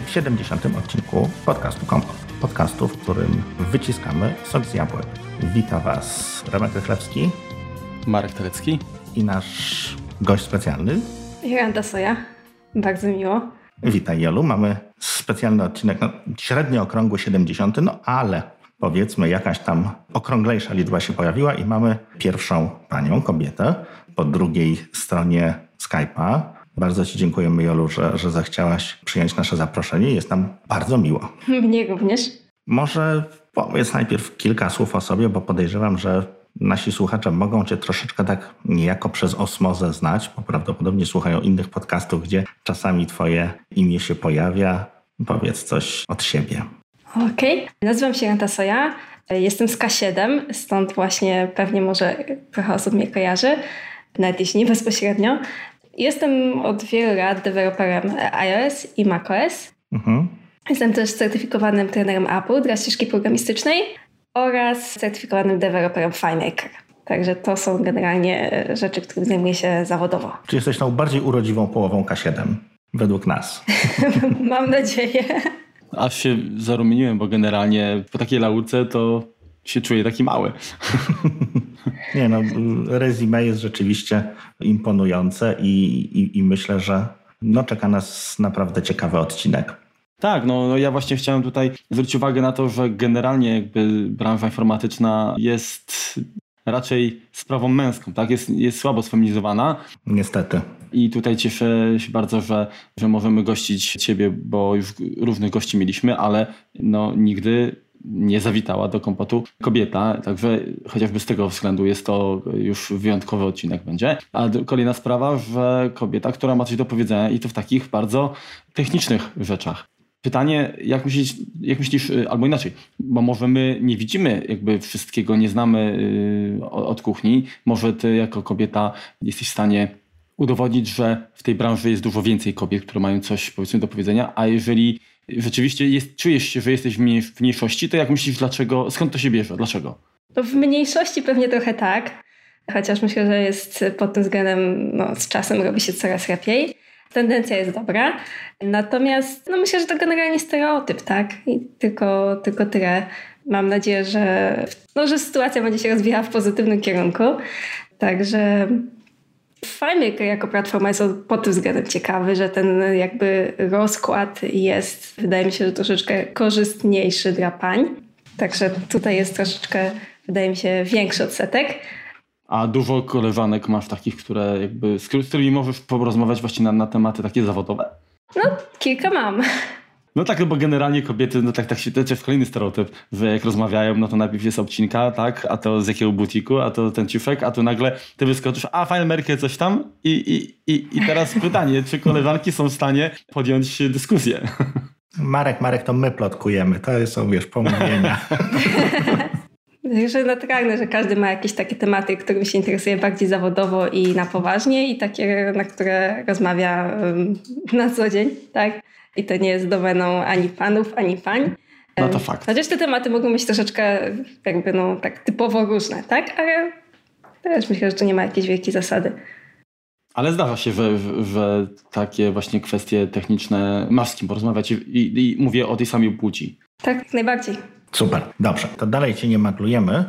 W 70. odcinku podcastu Kompot. Podcastu, w którym wyciskamy sok z jabłek. Wita Was Remek Chlebski. Marek Telecki. I nasz gość specjalny. Jolanta Soja. Bardzo miło. Witaj Jolu. Mamy specjalny odcinek, no, średnio okrągły 70, no ale powiedzmy jakaś tam okrąglejsza liczba się pojawiła i mamy pierwszą panią, kobietę, po drugiej stronie Skype'a. Bardzo Ci dziękujemy, Jolu, że, że zechciałaś przyjąć nasze zaproszenie. Jest nam bardzo miło. Mnie również. Może powiedz najpierw kilka słów o sobie, bo podejrzewam, że nasi słuchacze mogą Cię troszeczkę tak niejako przez osmozę znać, bo prawdopodobnie słuchają innych podcastów, gdzie czasami Twoje imię się pojawia. Powiedz coś od siebie. Okej, okay. nazywam się Janta Soja, jestem z K7, stąd właśnie pewnie może trochę osób mnie kojarzy, nawet jeśli nie bezpośrednio. Jestem od wielu lat deweloperem iOS i macOS. Mhm. Jestem też certyfikowanym trenerem Apple dla ścieżki programistycznej oraz certyfikowanym deweloperem FileMaker. Także to są generalnie rzeczy, którymi zajmuję się zawodowo. Czy jesteś tą bardziej urodziwą połową K7, według nas? Mam nadzieję. Aż się zarumieniłem, bo generalnie po takiej laurce to się czuję taki mały. Nie no, resume jest rzeczywiście imponujące i, i, i myślę, że no, czeka nas naprawdę ciekawy odcinek. Tak, no, no ja właśnie chciałem tutaj zwrócić uwagę na to, że generalnie jakby branża informatyczna jest raczej sprawą męską, tak? Jest, jest słabo sfeminizowana. Niestety. I tutaj cieszę się bardzo, że, że możemy gościć Ciebie, bo już różnych gości mieliśmy, ale no, nigdy nie zawitała do kompotu kobieta, także chociażby z tego względu jest to już wyjątkowy odcinek będzie. A kolejna sprawa, że kobieta, która ma coś do powiedzenia i to w takich bardzo technicznych rzeczach. Pytanie, jak myślisz, jak myślisz, y, albo inaczej, bo może my nie widzimy jakby wszystkiego, nie znamy y, od kuchni, może ty jako kobieta jesteś w stanie udowodnić, że w tej branży jest dużo więcej kobiet, które mają coś powiedzmy do powiedzenia, a jeżeli rzeczywiście jest, czujesz się, że jesteś w mniejszości, to jak myślisz, dlaczego, skąd to się bierze, dlaczego? No w mniejszości pewnie trochę tak, chociaż myślę, że jest pod tym względem, no, z czasem robi się coraz lepiej. Tendencja jest dobra, natomiast no myślę, że to generalnie stereotyp, tak? I tylko, tylko tyle. Mam nadzieję, że, no, że sytuacja będzie się rozwijała w pozytywnym kierunku. Także FileMaker jako platforma jest pod tym względem ciekawy, że ten jakby rozkład jest, wydaje mi się, że troszeczkę korzystniejszy dla pań. Także tutaj jest troszeczkę, wydaje mi się, większy odsetek. A dużo koleżanek masz takich, które jakby, z którymi możesz porozmawiać właśnie na, na tematy takie zawodowe? No, kilka mam. No tak, no bo generalnie kobiety, no tak, tak się, to jest kolejny stereotyp, że jak rozmawiają, no to najpierw jest obcinka, tak, a to z jakiego butiku, a to ten ciufek, a tu nagle ty wyskoczysz, a fajmerkę coś tam i, i, i, i teraz pytanie, czy koleżanki są w stanie podjąć dyskusję? Marek, Marek, to my plotkujemy, to są, wiesz, pomówienia. Także naturalne, że każdy ma jakieś takie tematy, którymi się interesuje bardziej zawodowo i na poważnie i takie, na które rozmawia na co dzień, tak? I to nie jest domeną ani panów, ani pań. No to fakt. Chociaż te tematy mogą być troszeczkę jakby no tak typowo różne, tak? Ale też myślę, że to nie ma jakiejś wielkiej zasady. Ale zdarza się, że, że takie właśnie kwestie techniczne masz z kim porozmawiać i, i, i mówię o tej samej płci. Tak, jak najbardziej. Super, dobrze. To dalej cię nie maglujemy.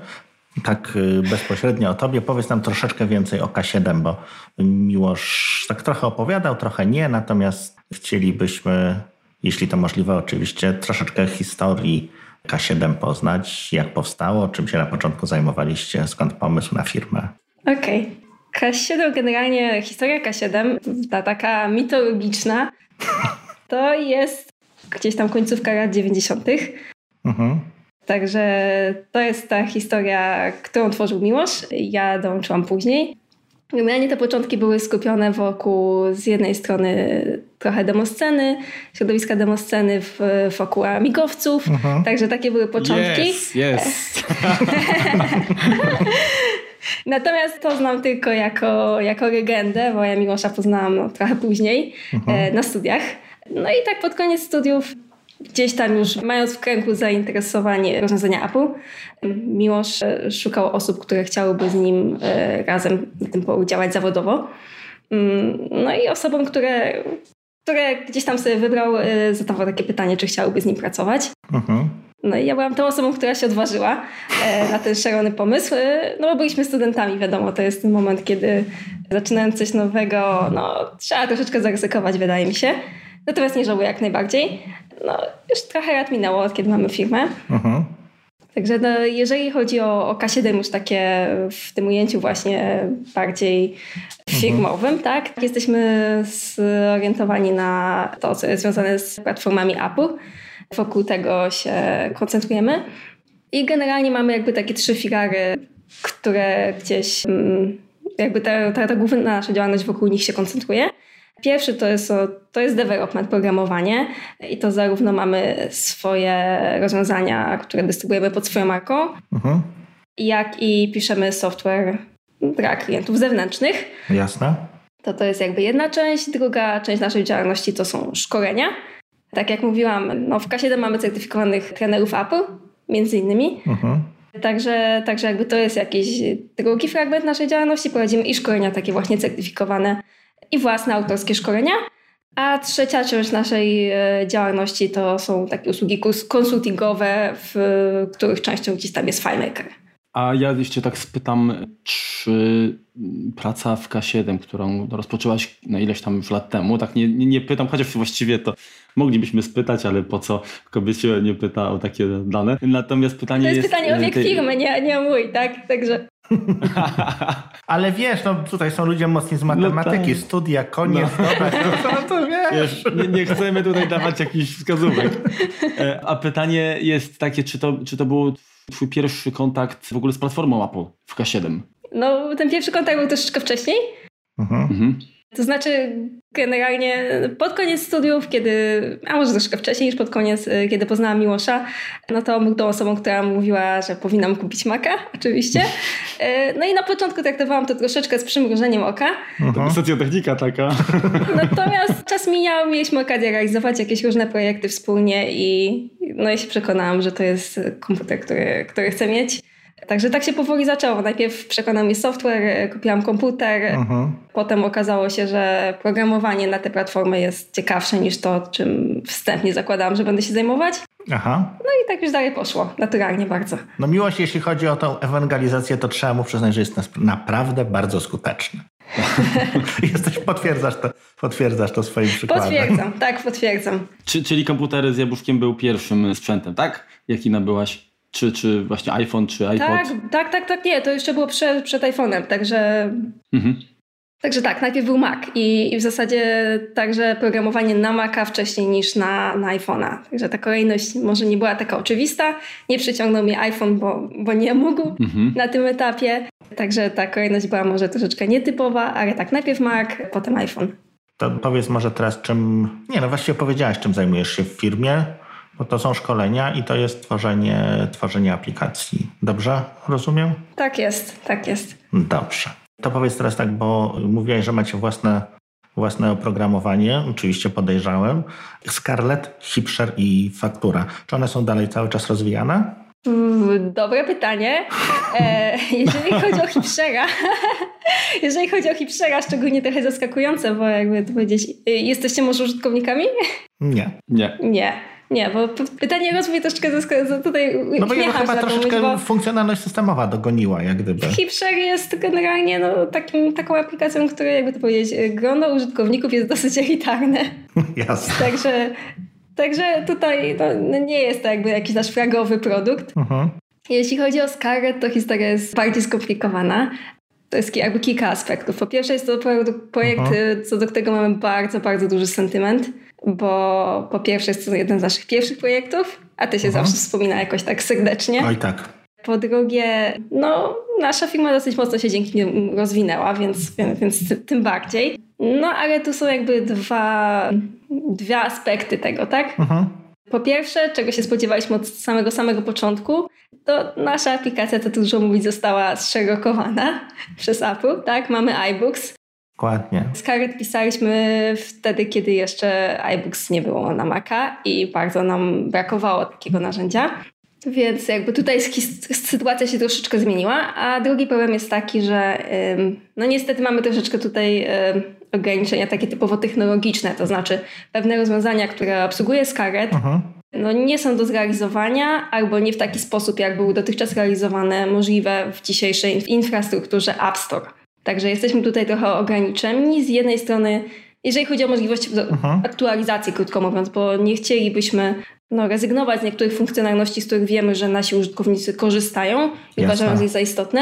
Tak y, bezpośrednio o tobie. Powiedz nam troszeczkę więcej o K7, bo Miłosz tak trochę opowiadał, trochę nie, natomiast chcielibyśmy, jeśli to możliwe oczywiście, troszeczkę historii K7 poznać, jak powstało, czym się na początku zajmowaliście, skąd pomysł na firmę. Okej. Okay. K7 generalnie, historia K7, ta taka mitologiczna, to jest gdzieś tam końcówka lat 90. Mhm. Także to jest ta historia, którą tworzył Miłosz. Ja dołączyłam później. Generalnie te początki były skupione wokół z jednej strony trochę demosceny, środowiska demosceny wokół amigowców, uh-huh. także takie były początki. Yes, yes. Natomiast to znam tylko jako, jako legendę, bo ja Miłosza poznałam no, trochę później uh-huh. na studiach. No i tak pod koniec studiów gdzieś tam już mając w kręgu zainteresowanie rozwiązania Apple, Miłosz e, szukał osób, które chciałyby z nim e, razem w tym działać zawodowo. Mm, no i osobom, które które gdzieś tam sobie wybrał, y, zadawał takie pytanie, czy chciałby z nim pracować. Mhm. No i ja byłam tą osobą, która się odważyła e, na ten szalony pomysł, e, no bo byliśmy studentami, wiadomo, to jest ten moment, kiedy zaczynając coś nowego, no trzeba troszeczkę zaryzykować, wydaje mi się. Natomiast nie żałuję jak najbardziej. No już trochę lat minęło, od kiedy mamy firmę. Mhm. Także no, jeżeli chodzi o, o K7 już takie w tym ujęciu właśnie bardziej firmowym, mhm. tak, jesteśmy zorientowani na to, co jest związane z platformami Apple. Wokół tego się koncentrujemy. I generalnie mamy jakby takie trzy filary, które gdzieś mm, jakby ta, ta, ta główna nasza działalność wokół nich się koncentruje. Pierwszy to jest, to jest development, programowanie i to zarówno mamy swoje rozwiązania, które dystrybuujemy pod swoją marką, mhm. jak i piszemy software dla klientów zewnętrznych. Jasne. To to jest jakby jedna część. Druga część naszej działalności to są szkolenia. Tak jak mówiłam, no w K7 mamy certyfikowanych trenerów Apple, między innymi. Mhm. Także, także jakby to jest jakiś drugi fragment naszej działalności. Prowadzimy i szkolenia takie właśnie certyfikowane i własne autorskie szkolenia. A trzecia część naszej e, działalności to są takie usługi konsultingowe, w których częścią gdzieś tam jest FileMaker. A ja jeszcze tak spytam, czy praca w K7, którą rozpoczęłaś na ileś tam już lat temu, tak nie, nie, nie pytam, chociaż właściwie to moglibyśmy spytać, ale po co kobiecie nie pyta o takie dane. Natomiast pytanie jest... To jest pytanie o wiek tej... firmy, nie, nie mój, tak? Także... Ale wiesz, no tutaj są ludzie mocni z matematyki, no tak. studia, koniec, no. dobra, no, no to wiesz. wiesz nie, nie, chcemy tutaj dawać jakichś wskazówek. E, a pytanie jest takie, czy to, czy to był twój pierwszy kontakt w ogóle z platformą Apple w K7? No, ten pierwszy kontakt był troszeczkę wcześniej. Mhm. mhm. To znaczy, generalnie pod koniec studiów, kiedy, a może troszkę wcześniej niż pod koniec, y, kiedy poznałam Miłosza, no to był tą osobą, która mówiła, że powinnam kupić Maka, oczywiście. Y, no i na początku traktowałam to troszeczkę z przymrużeniem oka. Mhm. Socjotechnika taka. Natomiast czas mijał, mieliśmy okazję realizować jakieś różne projekty wspólnie i no i się przekonałam, że to jest komputer, który, który chcę mieć. Także tak się powoli zaczęło. Najpierw przekonał mi software, kupiłam komputer, uh-huh. potem okazało się, że programowanie na te platformy jest ciekawsze niż to, czym wstępnie zakładałam, że będę się zajmować. Aha. No i tak już dalej poszło, naturalnie bardzo. No miłość, jeśli chodzi o tą ewangelizację, to trzeba mu przyznać, że jest naprawdę bardzo skuteczny. Jesteś, potwierdzasz to, potwierdzasz to swoim przykładem. Potwierdzam, tak, potwierdzam. Czy, czyli komputery z jabłuszkiem był pierwszym sprzętem, tak? Jaki nabyłaś? Czy, czy właśnie iPhone, czy iPod? Tak, tak, tak, tak, nie, to jeszcze było przed, przed iPhone'em, także... Mhm. Także tak, najpierw był Mac i, i, w zasadzie także programowanie na Maca wcześniej niż na, na iPhone'a. Także ta kolejność może nie była taka oczywista. Nie przyciągnął mnie iPhone, bo, bo nie mógł mhm. na tym etapie. Także ta kolejność była może troszeczkę nietypowa, ale tak, najpierw Mac, potem iPhone. To powiedz może teraz czym, nie no właściwie powiedziałaś czym zajmujesz się w firmie. Bo to są szkolenia i to jest tworzenie, tworzenie aplikacji. Dobrze rozumiem? Tak jest, tak jest. Dobrze. To powiedz teraz tak, bo mówiłaś, że macie własne, własne oprogramowanie, oczywiście podejrzałem. Scarlett, Hipsher i Faktura. Czy one są dalej cały czas rozwijane? Dobre pytanie. E, jeżeli chodzi o Hipshera, jeżeli chodzi o Hipshera, szczególnie trochę zaskakujące, bo jakby to powiedzieć, y, jesteście może użytkownikami? Nie. Nie. Nie. Nie, bo pytanie rozwój troszeczkę tutaj No bo ja chyba troszeczkę funkcjonalność systemowa dogoniła, jak gdyby. Hipshare jest generalnie no, takim, taką aplikacją, która jakby to powiedzieć, grono użytkowników jest dosyć elitarne. Jasne. Także, także tutaj no, nie jest to jakby jakiś nasz flagowy produkt. Uh-huh. Jeśli chodzi o Scarlet, to historia jest bardziej skomplikowana. To jest jakby kilka aspektów. Po pierwsze jest to projekt, uh-huh. co do którego mamy bardzo, bardzo duży sentyment bo po pierwsze jest to jeden z naszych pierwszych projektów, a ty się mhm. zawsze wspomina jakoś tak serdecznie. Oj tak. Po drugie, no, nasza firma dosyć mocno się dzięki nim rozwinęła, więc, więc, tym bardziej. No, ale tu są jakby dwa, dwa aspekty tego, tak? Mhm. Po pierwsze, czego się spodziewaliśmy od samego samego początku, to nasza aplikacja, to dużo mówić, została zszerokowana przez Apple, tak? Mamy iBooks, Dokładnie. Scarlet pisaliśmy wtedy, kiedy jeszcze iBooks nie było na Maca i bardzo nam brakowało takiego narzędzia. Więc jakby tutaj sytuacja się troszeczkę zmieniła, a drugi problem jest taki, że no niestety mamy troszeczkę tutaj ograniczenia takie typowo technologiczne, to znaczy pewne rozwiązania, które obsługuje Scarlett, Mhm. no nie są do zrealizowania albo nie w taki sposób, jak były dotychczas realizowane, możliwe w dzisiejszej infrastrukturze App Store. Także jesteśmy tutaj trochę ograniczeni. Z jednej strony, jeżeli chodzi o możliwości Mhm. aktualizacji, krótko mówiąc, bo nie chcielibyśmy no, rezygnować z niektórych funkcjonalności, z których wiemy, że nasi użytkownicy korzystają i Jasne. uważają je za istotne,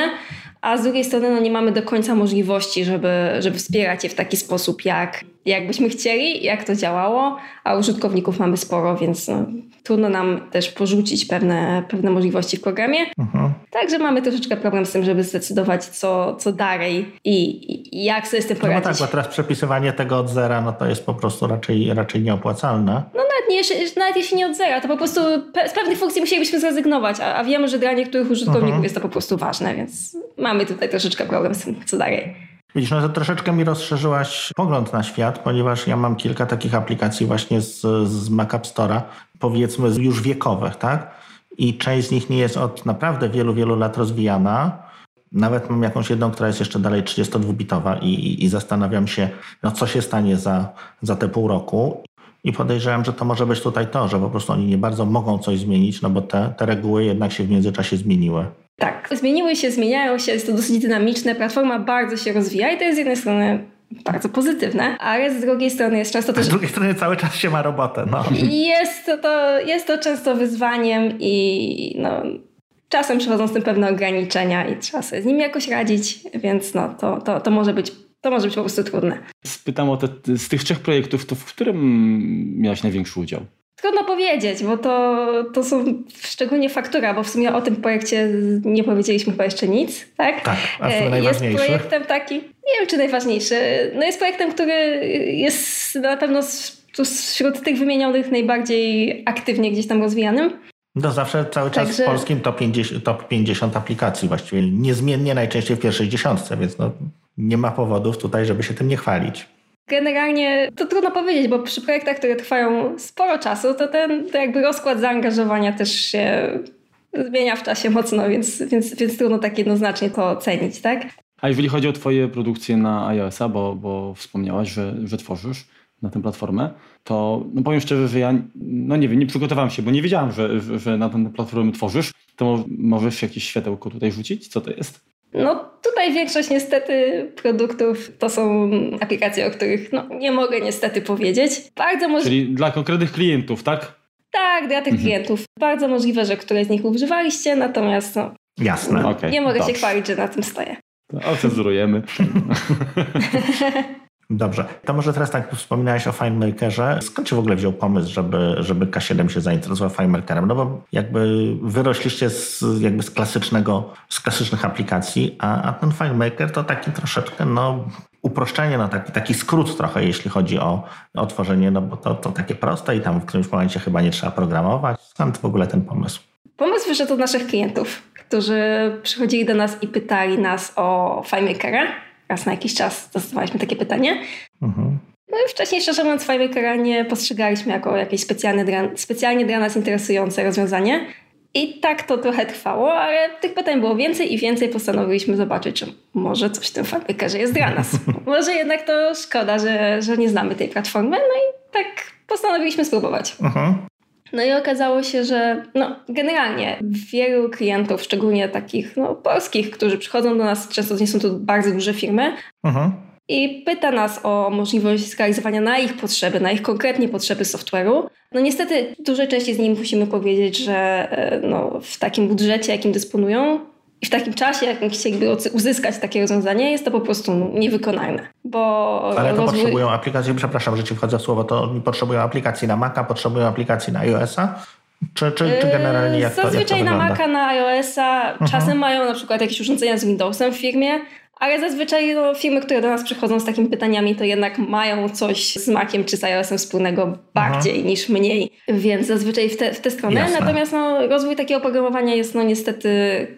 a z drugiej strony no, nie mamy do końca możliwości, żeby, żeby wspierać je w taki sposób, jak, jak byśmy chcieli, jak to działało, a użytkowników mamy sporo, więc no, trudno nam też porzucić pewne, pewne możliwości w programie. Mhm. Także mamy troszeczkę problem z tym, żeby zdecydować, co, co dalej i, i- jak sobie z tym No poradzić. tak, bo teraz przepisywanie tego od zera, no to jest po prostu raczej, raczej nieopłacalne. No nawet, nie, nawet jeśli nie od zera, to po prostu pe, z pewnych funkcji musielibyśmy zrezygnować, a, a wiemy, że dla niektórych użytkowników Mhm. jest to po prostu ważne, więc mamy tutaj troszeczkę problem z tym, co dalej. Widzisz, no to troszeczkę mi rozszerzyłaś pogląd na świat, ponieważ ja mam kilka takich aplikacji właśnie z, z Mac App Store'a, powiedzmy już wiekowych, tak? I część z nich nie jest od naprawdę wielu, wielu lat rozwijana. Nawet mam jakąś jedną, która jest jeszcze dalej 32-bitowa i, i, i zastanawiam się, no co się stanie za, za te pół roku. I podejrzewam, że to może być tutaj to, że po prostu oni nie bardzo mogą coś zmienić, no bo te, te reguły jednak się w międzyczasie zmieniły. Tak, zmieniły się, zmieniają się, jest to dosyć dynamiczne, platforma bardzo się rozwija i to jest z jednej strony bardzo pozytywne, ale z drugiej strony jest często też z drugiej strony cały czas się ma robotę. No. Jest to, to, jest to często wyzwaniem i no, czasem przychodzą z tym pewne ograniczenia i trzeba sobie z nimi jakoś radzić, więc no, to, to, to, może, być, to może być po prostu trudne. Spytam o te, z tych trzech projektów, to w którym miałeś największy udział? Trudno powiedzieć, bo to, to są szczególnie faktura, bo w sumie o tym projekcie nie powiedzieliśmy chyba jeszcze nic, tak? Tak, a w E, Jest projektem taki, nie wiem czy najważniejszy, no jest projektem, który jest na pewno wśród tych wymienionych najbardziej aktywnie gdzieś tam rozwijanym. No zawsze cały czas Także- w polskim top 50, top 50 aplikacji właściwie. Niezmiennie najczęściej w pierwszej dziesiątce, więc no, nie ma powodów tutaj, żeby się tym nie chwalić. Generalnie to trudno powiedzieć, bo przy projektach, które trwają sporo czasu, to ten to jakby rozkład zaangażowania też się zmienia w czasie mocno, więc, więc, więc trudno tak jednoznacznie to ocenić, tak? A jeżeli chodzi o twoje produkcje na iOS-a, bo, bo wspomniałaś, że, że tworzysz na tę platformę, to no powiem szczerze, że ja no nie wiem, nie przygotowałem się, bo nie wiedziałem, że, że, że na tę platformę tworzysz. To mo- możesz jakieś światełko tutaj rzucić? Co to jest? No tutaj większość niestety produktów to są aplikacje, o których no, nie mogę niestety powiedzieć. Bardzo możliwe, Czyli dla konkretnych klientów, tak? tak, dla tych Mhm. klientów. Bardzo możliwe, że któreś z nich używaliście, natomiast no, Jasne. Okej, nie mogę dobrze. się chwalić, że na tym stoję. To Ocenzurujemy. Dobrze. To może teraz tak wspominałeś o FileMakerze. Skąd się w ogóle wziął pomysł, żeby, żeby K7 się zainteresował FileMakerem? No bo jakby wyrośliście z, jakby z klasycznego, z klasycznych aplikacji, a, a ten FileMaker to taki troszeczkę, no uproszczenie, no taki, taki skrót trochę, jeśli chodzi o, o tworzenie, no bo to, to takie proste i tam w którymś momencie chyba nie trzeba programować. Skąd w ogóle ten pomysł? Pomysł wyszedł od naszych klientów, którzy przychodzili do nas i pytali nas o FileMakera. Raz na jakiś czas dostawaliśmy takie pytanie. Mhm. No i wcześniej, szczerze mówiąc, FileMakera nie postrzegaliśmy jako jakieś specjalne dla, specjalnie dla nas interesujące rozwiązanie. I tak to trochę trwało, ale tych pytań było więcej i więcej. Postanowiliśmy zobaczyć, czy może coś w tym FileMakerze jest dla nas. może jednak to szkoda, że, że nie znamy tej platformy. No i tak postanowiliśmy spróbować. Mhm. No i okazało się, że no, generalnie wielu klientów, szczególnie takich no, polskich, którzy przychodzą do nas, często nie są to bardzo duże firmy, Mhm. i pyta nas o możliwość zrealizowania na ich potrzeby, na ich konkretnie potrzeby software'u. No niestety dużej części z nich musimy powiedzieć, że e, no, w takim budżecie, jakim dysponują i w takim czasie, jakim chcieliby uzy- uzyskać takie rozwiązanie, jest to po prostu niewykonalne. Bo Ale to rozwój- potrzebują aplikacji, przepraszam, że ci wchodzę w słowo, to potrzebują aplikacji na Maca, potrzebują aplikacji na iOS-a? Czy, czy, czy generalnie jak to, jak to Zazwyczaj na? Maca, na iOS-a czasem mają na przykład jakieś urządzenia z Windowsem w firmie, ale zazwyczaj no, firmy, które do nas przychodzą z takimi pytaniami, to jednak mają coś z Maciem czy z iOS-em wspólnego bardziej niż mniej, więc zazwyczaj w tę w tę stronę. Jasne. Natomiast no, rozwój takiego oprogramowania jest no, niestety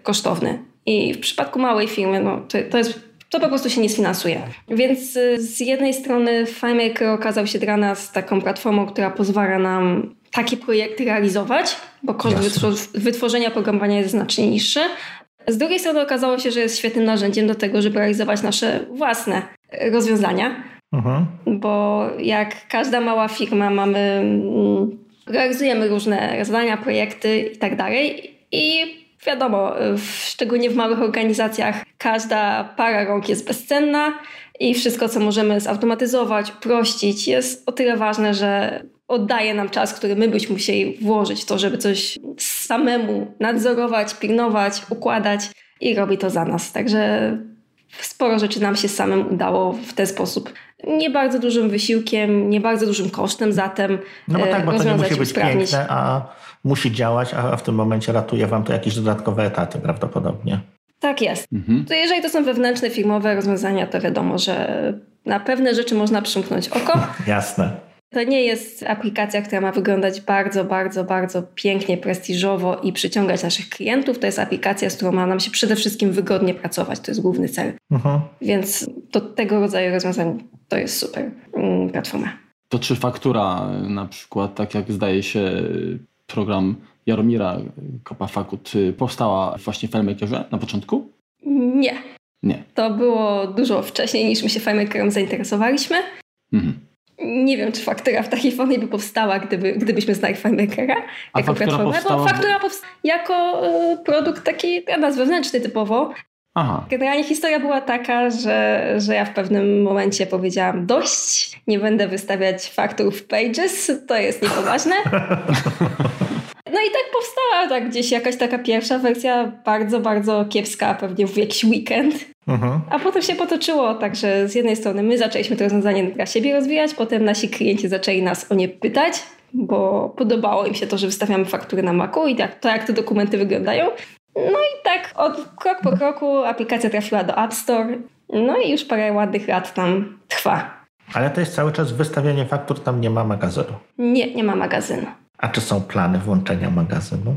kosztowny i w przypadku małej firmy no, to, to jest to po prostu się nie sfinansuje. Więc y, z jednej strony FileMaker okazał się dla nas taką platformą, która pozwala nam takie projekty realizować, bo koszt wytworzenia oprogramowania jest znacznie niższy. Z drugiej strony okazało się, że jest świetnym narzędziem do tego, żeby realizować nasze własne y, rozwiązania. Mhm. Bo jak każda mała firma mamy, mm, realizujemy różne zadania, projekty i tak i wiadomo, szczególnie w małych organizacjach każda para rąk jest bezcenna i wszystko, co możemy zautomatyzować, uprościć, jest o tyle ważne, że oddaje nam czas, który my byśmy musieli włożyć w to, żeby coś samemu nadzorować, pilnować, układać i robi to za nas. Także sporo rzeczy nam się samym udało w ten sposób. Nie bardzo dużym wysiłkiem, nie bardzo dużym kosztem zatem No bo tak, bo to nie musi być piękne, a musi działać, a w tym momencie ratuje wam to jakieś dodatkowe etaty prawdopodobnie. Tak jest. Mhm. To jeżeli to są wewnętrzne, firmowe rozwiązania, to wiadomo, że na pewne rzeczy można przymknąć oko. Jasne. To nie jest aplikacja, która ma wyglądać bardzo, bardzo, bardzo pięknie, prestiżowo i przyciągać naszych klientów. To jest aplikacja, z którą ma nam się przede wszystkim wygodnie pracować. To jest główny cel. Uh-huh. Więc do tego rodzaju rozwiązań to jest super mm, platforma. To czy faktura na przykład, tak jak zdaje się program Jaromira Kopafakut powstała właśnie w FileMakerze na początku? Nie. Nie. To było dużo wcześniej niż my się FileMakerem zainteresowaliśmy. Mhm. Nie wiem, czy faktura w takiej formie by powstała, gdyby, gdybyśmy znali FileMakera jako platformę, powstała... bo faktura powstała jako y, produkt taki dla nas wewnętrzny typowo. Aha. Generalnie historia była taka, że, że ja w pewnym momencie powiedziałam dość, nie będę wystawiać faktur w Pages, to jest niepoważne. No i tak powstała tak gdzieś jakaś taka pierwsza wersja, bardzo, bardzo kiepska, pewnie w jakiś weekend. Mhm. A potem się potoczyło, także z jednej strony my zaczęliśmy to rozwiązanie dla siebie rozwijać, potem nasi klienci zaczęli nas o nie pytać, bo podobało im się to, że wystawiamy faktury na Macu i tak, to jak te dokumenty wyglądają. No i tak od krok po kroku aplikacja trafiła do App Store, no i już parę ładnych lat tam trwa. Ale to jest cały czas wystawianie faktur, tam nie ma magazynu. Nie, nie ma magazynu. A czy są plany włączenia magazynu?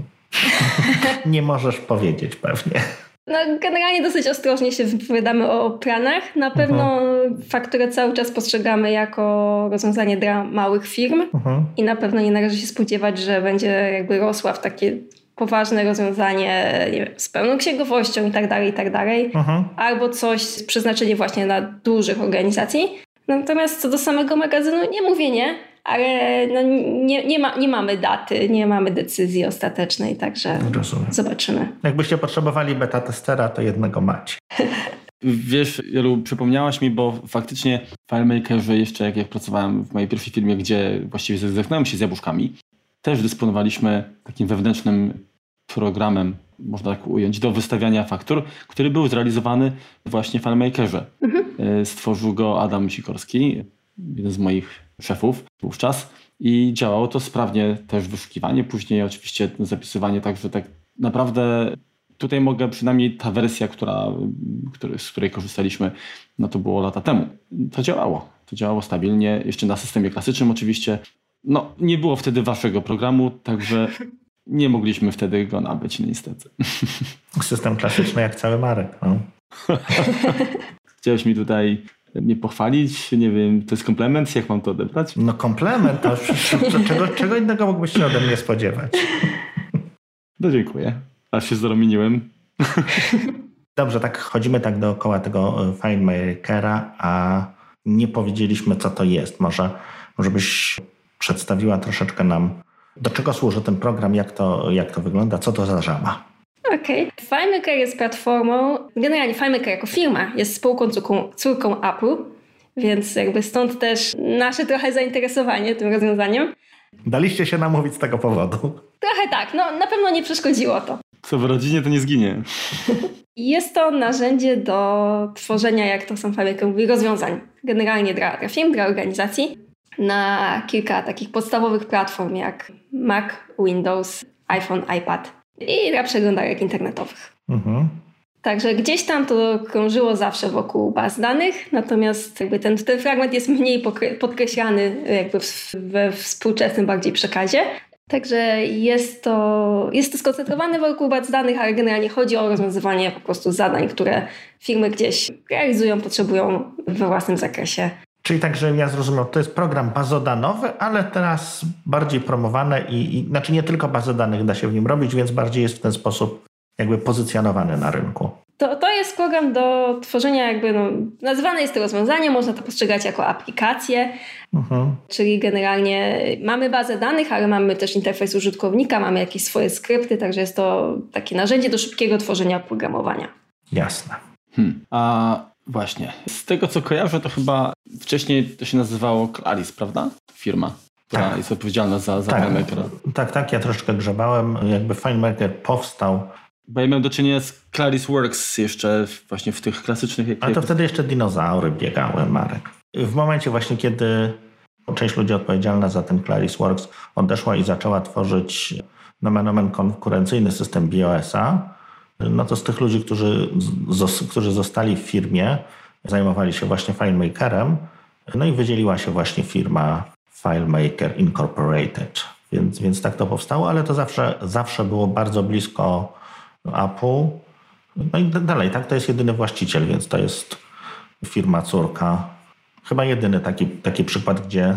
nie możesz powiedzieć pewnie. No, generalnie dosyć ostrożnie się wypowiadamy o planach. Na pewno uh-huh. fakturę cały czas postrzegamy jako rozwiązanie dla małych firm uh-huh. i na pewno nie należy się spodziewać, że będzie jakby rosła w takie poważne rozwiązanie nie wiem, z pełną księgowością i tak dalej, i tak dalej. Uh-huh. Albo coś z przeznaczenie właśnie dla dużych organizacji. Natomiast co do samego magazynu, nie mówię nie, ale no nie, nie, ma, nie mamy daty, nie mamy decyzji ostatecznej, także Rozumiem. zobaczymy. Jakbyście potrzebowali beta testera, to jednego macie. Wiesz, Jolu, przypomniałaś mi, bo faktycznie w FileMakerze jeszcze jak, jak pracowałem w mojej pierwszej firmie, gdzie właściwie zetknąłem się z jabłuszkami, też dysponowaliśmy takim wewnętrznym programem, można tak ująć, do wystawiania faktur, który był zrealizowany właśnie w FileMakerze. Mhm. E, stworzył go Adam Sikorski, jeden z moich szefów wówczas i działało to sprawnie też wyszukiwanie, później oczywiście zapisywanie, także tak naprawdę tutaj mogę przynajmniej ta wersja, która, który, z której korzystaliśmy, no to było lata temu. To działało. To działało stabilnie, jeszcze na systemie klasycznym oczywiście. No, nie było wtedy waszego programu, także nie mogliśmy wtedy go nabyć niestety. System klasyczny jak cały Marek. No. Chciałeś mi tutaj mnie pochwalić? Nie wiem, to jest komplement? Jak mam to odebrać? No komplement, a czego, czego innego mógłbyś się ode mnie spodziewać? No dziękuję. Aż się zarominiłem. Dobrze, tak chodzimy tak dookoła tego e, FineMakera, a nie powiedzieliśmy, co to jest. Może, może byś przedstawiła troszeczkę nam, do czego służy ten program, jak to, jak to wygląda, co to za żaba. Okej. Okay. FileMaker jest platformą, generalnie FileMaker jako firma jest spółką córką, córką Apple, więc jakby stąd też nasze trochę zainteresowanie tym rozwiązaniem. Daliście się namówić z tego powodu. Trochę tak, no na pewno nie przeszkodziło to. Co w rodzinie to nie zginie. Jest to narzędzie do tworzenia, jak to sam FileMaker mówi, rozwiązań. Generalnie dla, dla firm, dla organizacji na kilka takich podstawowych platform jak Mac, Windows, iPhone, iPad i dla przeglądarek internetowych. Mhm. Także gdzieś tam to krążyło zawsze wokół baz danych, natomiast jakby ten, ten fragment jest mniej podkreślany jakby we współczesnym bardziej przekazie. Także jest to, jest to skoncentrowane wokół baz danych, ale generalnie chodzi o rozwiązywanie po prostu zadań, które firmy gdzieś realizują, potrzebują we własnym zakresie. Czyli tak, że ja zrozumiał, to jest program bazodanowy, ale teraz bardziej promowane i, i znaczy nie tylko bazę danych da się w nim robić, więc bardziej jest w ten sposób jakby pozycjonowany na rynku. To, to jest program do tworzenia jakby, no, nazywane jest to rozwiązanie, można to postrzegać jako aplikację, mhm. czyli generalnie mamy bazę danych, ale mamy też interfejs użytkownika, mamy jakieś swoje skrypty, także jest to takie narzędzie do szybkiego tworzenia oprogramowania. Jasne. Hmm. A właśnie, z tego co kojarzę, to chyba wcześniej to się nazywało Claris, prawda? Firma która tak. jest odpowiedzialna za, za tak. FileMakera. Tak, tak, ja troszeczkę grzebałem. Jakby FileMaker powstał. Bo ja miałem do czynienia z Claris Works jeszcze właśnie w tych klasycznych... Ale to wtedy jeszcze dinozaury biegały, Marek. W momencie właśnie, kiedy część ludzi odpowiedzialna za ten Claris Works odeszła i zaczęła tworzyć nomen omen konkurencyjny system BOS-a, no to z tych ludzi, którzy, którzy zostali w firmie, zajmowali się właśnie FileMakerem, no i wydzieliła się właśnie firma FileMaker Incorporated. Więc, więc tak to powstało, ale to zawsze, zawsze było bardzo blisko Apple. No i dalej, tak, to jest jedyny właściciel, więc to jest firma córka. Chyba jedyny taki, taki przykład, gdzie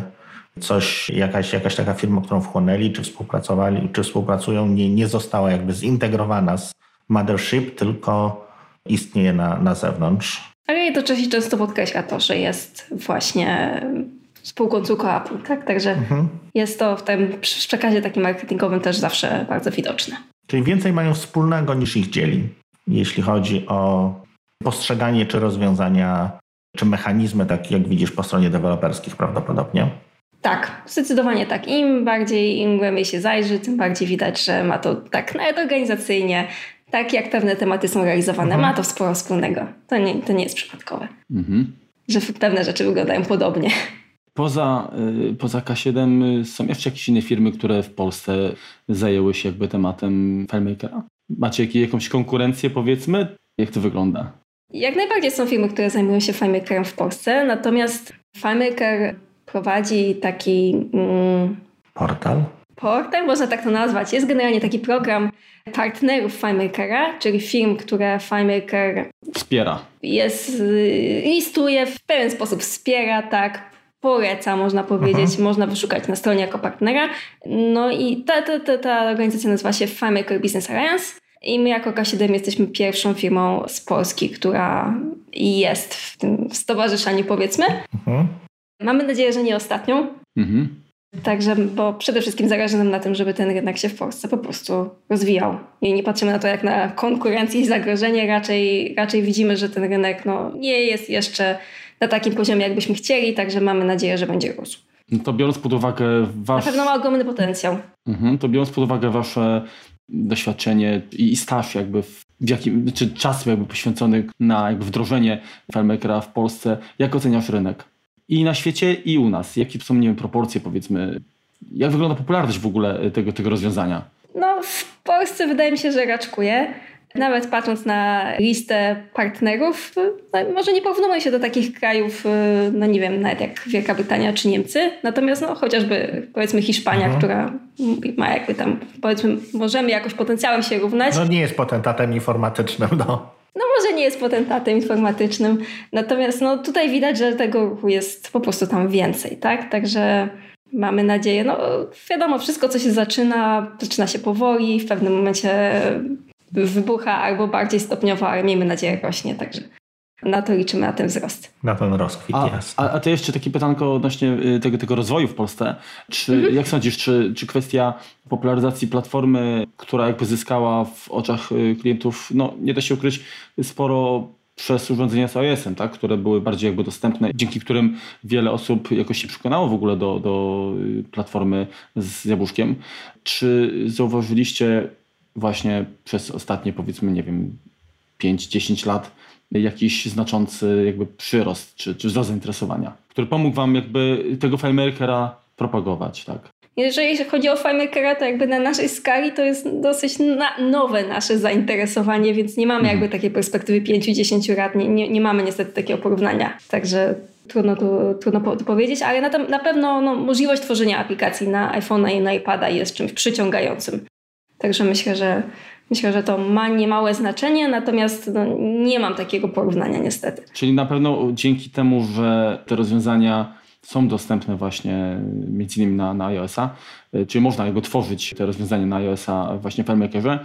coś, jakaś, jakaś taka firma, którą wchłonęli, czy współpracowali, czy współpracują, nie, nie została jakby zintegrowana z Mothership, tylko istnieje na, na zewnątrz. Ale jednocześnie często podkreśla to, że jest właśnie spółką Apple, tak? Także mhm. jest to w tym przekazie takim marketingowym też zawsze bardzo widoczne. Czyli więcej mają wspólnego niż ich dzieli, jeśli chodzi o postrzeganie czy rozwiązania, czy mechanizmy, tak jak widzisz po stronie deweloperskich prawdopodobnie. Tak, zdecydowanie tak. Im bardziej, im głębiej się zajrzy, tym bardziej widać, że ma to tak nawet organizacyjnie, tak jak pewne tematy są realizowane, mhm. ma to sporo wspólnego. To nie, to nie jest przypadkowe. Mhm. Że pewne rzeczy wyglądają podobnie. Poza, y, poza K7 y, są jeszcze jakieś inne firmy, które w Polsce zajęły się jakby tematem FileMakera? Macie jakąś konkurencję powiedzmy? Jak to wygląda? Jak najbardziej są firmy, które zajmują się FileMakerem w Polsce, natomiast FileMaker prowadzi taki... Mm, portal? Portal, można tak to nazwać. Jest generalnie taki program partnerów FileMakera, czyli firm, które FileMaker wspiera. Jest, y, listuje, w pewien sposób wspiera, tak, poleca, można powiedzieć, Aha. można wyszukać na stronie jako partnera. No i ta, ta, ta, ta organizacja nazywa się FileMaker Business Alliance. I my jako K7 jesteśmy pierwszą firmą z Polski, która jest w tym stowarzyszeniu, powiedzmy. Mhm. Mamy nadzieję, że nie ostatnią. Mhm. Także, bo przede wszystkim zależy nam na tym, żeby ten rynek się w Polsce po prostu rozwijał. I nie patrzymy na to jak na konkurencję i zagrożenie, raczej, raczej widzimy, że ten rynek no, nie jest jeszcze na takim poziomie, jakbyśmy chcieli, także mamy nadzieję, że będzie rósł. No to biorąc pod uwagę wasz... Na pewno ma ogromny potencjał. Mhm, to biorąc pod uwagę wasze doświadczenie i staż jakby w, w jakim, czy czas jakby poświęcony na jakby wdrożenie FileMakera w Polsce, jak oceniasz rynek? I na świecie, i u nas. Jakie są, nie wiem, proporcje powiedzmy? Jak wygląda popularność w ogóle tego, tego rozwiązania? No w Polsce wydaje mi się, że raczkuje. Nawet patrząc na listę partnerów, no, może nie porównujemy się do takich krajów, y, no nie wiem, nawet jak Wielka Brytania czy Niemcy, natomiast no, chociażby powiedzmy Hiszpania, mhm. która ma jakby tam, powiedzmy, możemy jakoś potencjałem się równać. No nie jest potentatem informatycznym, no. No może nie jest potentatem informatycznym, natomiast no tutaj widać, że tego ruchu jest po prostu tam więcej, tak? Także mamy nadzieję, no wiadomo, wszystko co się zaczyna, zaczyna się powoli, w pewnym momencie wybucha albo bardziej stopniowo, ale miejmy nadzieję rośnie, także na to liczymy, na ten wzrost. Na ten rozkwit, a, jasne. A, a to jeszcze takie pytanko odnośnie y, tego, tego rozwoju w Polsce. Czy, mhm. Jak sądzisz, czy, czy kwestia popularyzacji platformy, która jakby zyskała w oczach y, klientów, no nie da się ukryć, sporo przez urządzenia z iOS-em, tak? które były bardziej jakby dostępne, dzięki którym wiele osób jakoś się przekonało w ogóle do, do y, platformy z jabłuszkiem. Czy zauważyliście właśnie przez ostatnie powiedzmy, nie wiem, 5-10 lat jakiś znaczący jakby przyrost czy, czy wzrost zainteresowania, który pomógł wam jakby tego FileMakera propagować, tak? Jeżeli chodzi o FileMakera, to jakby na naszej skali to jest dosyć na nowe nasze zainteresowanie, więc nie mamy jakby takiej perspektywy 5-10 lat, nie, nie, nie, mamy niestety takiego porównania. Także trudno tu, trudno to powiedzieć, ale na, na pewno no, możliwość tworzenia aplikacji na iPhone'a i na iPada jest czymś przyciągającym. Także myślę, że myślę, że to ma niemałe znaczenie, natomiast no, nie mam takiego porównania niestety. Czyli na pewno dzięki temu, że te rozwiązania są dostępne właśnie między innymi na, na iOS-a, y, czyli można jakby tworzyć te rozwiązania na iOS-a właśnie w FileMakerze,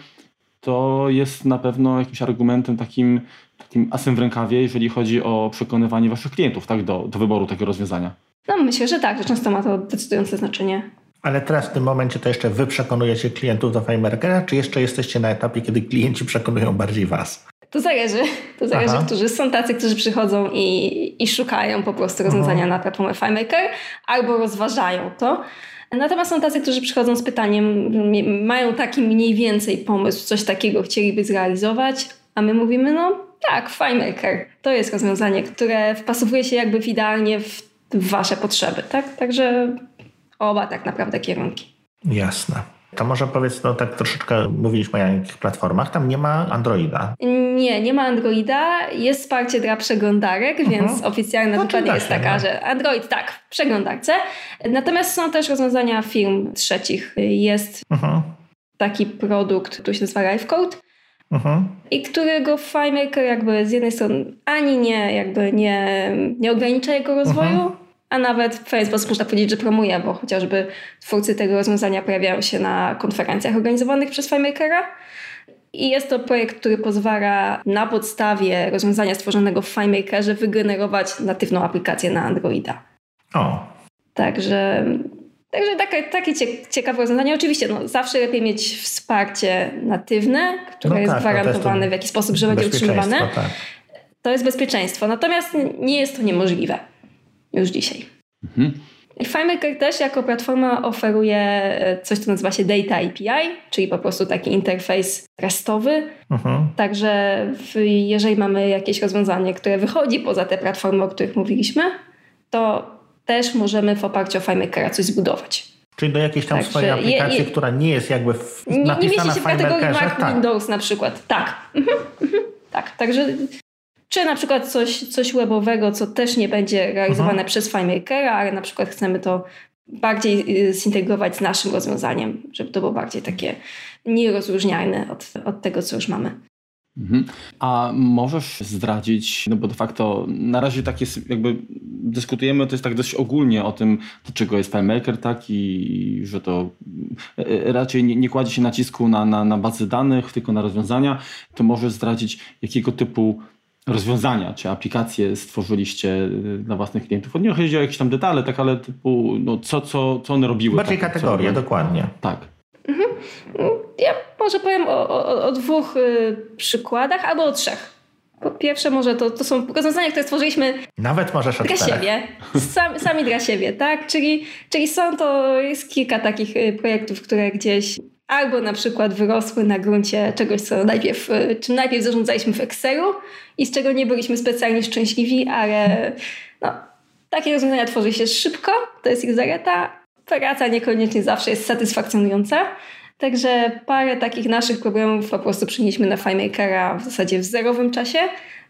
to jest na pewno jakimś argumentem takim, takim asem w rękawie, jeżeli chodzi o przekonywanie waszych klientów tak, do, do wyboru tego rozwiązania. No myślę, że tak, że często ma to decydujące znaczenie. Ale teraz w tym momencie to jeszcze wy przekonujecie klientów do FileMarkera, czy jeszcze jesteście na etapie, kiedy klienci przekonują bardziej was? To zależy. To zależy, Aha. którzy są tacy, którzy przychodzą i, i szukają po prostu rozwiązania Aha. na platformę FileMaker albo rozważają to. Natomiast są tacy, którzy przychodzą z pytaniem, mają taki mniej więcej pomysł, coś takiego chcieliby zrealizować, a my mówimy, no tak, FileMaker to jest rozwiązanie, które wpasowuje się jakby idealnie w wasze potrzeby, tak? Także oba tak naprawdę kierunki. Jasne. To może powiedz, no tak troszeczkę mówiliśmy o jakich platformach, tam nie ma Androida. Nie, nie ma Androida, jest wsparcie dla przeglądarek, uh więc oficjalna no, dokładnie jest taka, no. że Android tak, w przeglądarce. Natomiast są też rozwiązania firm trzecich. Jest uh taki produkt, który się nazywa LifeCode, uh i którego FileMaker jakby z jednej strony ani nie, jakby nie, nie ogranicza jego rozwoju, a nawet w pewien sposób można powiedzieć, że promuje, bo chociażby twórcy tego rozwiązania pojawiają się na konferencjach organizowanych przez FileMakera. I jest to projekt, który pozwala na podstawie rozwiązania stworzonego w FileMakerze wygenerować natywną aplikację na Androida. O. Także, także takie, takie ciekawe rozwiązanie. Oczywiście no, zawsze lepiej mieć wsparcie natywne, które no jest tak, no gwarantowane w jakiś sposób, że będzie utrzymywane. Tak. To jest bezpieczeństwo. Natomiast nie jest to niemożliwe już dzisiaj. Mhm. FileMaker też jako platforma oferuje e, coś, co nazywa się Data API, czyli po prostu taki interfejs restowy. Mhm. Także jeżeli mamy jakieś rozwiązanie, które wychodzi poza te platformy, o których mówiliśmy, to też możemy w oparciu o FileMakera coś zbudować. Czyli do jakiejś tam Także swojej aplikacji, je, je, która nie jest jakby w, nie, nie mieści się w kategorii Mac tak. Windows na przykład. Tak. Mhm, mhm, tak. Także czy na przykład coś, coś webowego, co też nie będzie realizowane mhm. przez FileMakera, ale na przykład chcemy to bardziej y, zintegrować z naszym rozwiązaniem, żeby to było bardziej takie nierozróżnialne od, od tego, co już mamy. Mhm. A możesz zdradzić, no bo de facto na razie tak jest, jakby dyskutujemy, to jest tak dość ogólnie o tym, do czego jest FileMaker, tak, i że to e, e, raczej nie, nie kładzie się nacisku na, na, na bazy danych, tylko na rozwiązania, to możesz zdradzić, jakiego typu rozwiązania czy aplikacje stworzyliście y, dla własnych klientów. Nie chodzi o jakieś tam detale, tak, ale typu, no, co, co, co one robiły. Bardziej tak, kategorie, co, dokładnie. Tak. Mhm. Ja może powiem o, o, o dwóch y, przykładach albo o trzech. Po pierwsze może to, to są rozwiązania, które stworzyliśmy Nawet możesz dla siebie. Sam, sami dla siebie, tak? Czyli, czyli są to, jest kilka takich y, projektów, które gdzieś albo na przykład wyrosły na gruncie czegoś, co najpierw, y, czym najpierw zarządzaliśmy w Excelu i z czego nie byliśmy specjalnie szczęśliwi, ale no, takie rozwiązania tworzy się szybko, to jest ich zaleta. Praca niekoniecznie zawsze jest satysfakcjonująca. Także parę takich naszych problemów po prostu przynieśliśmy na FileMakera w zasadzie w zerowym czasie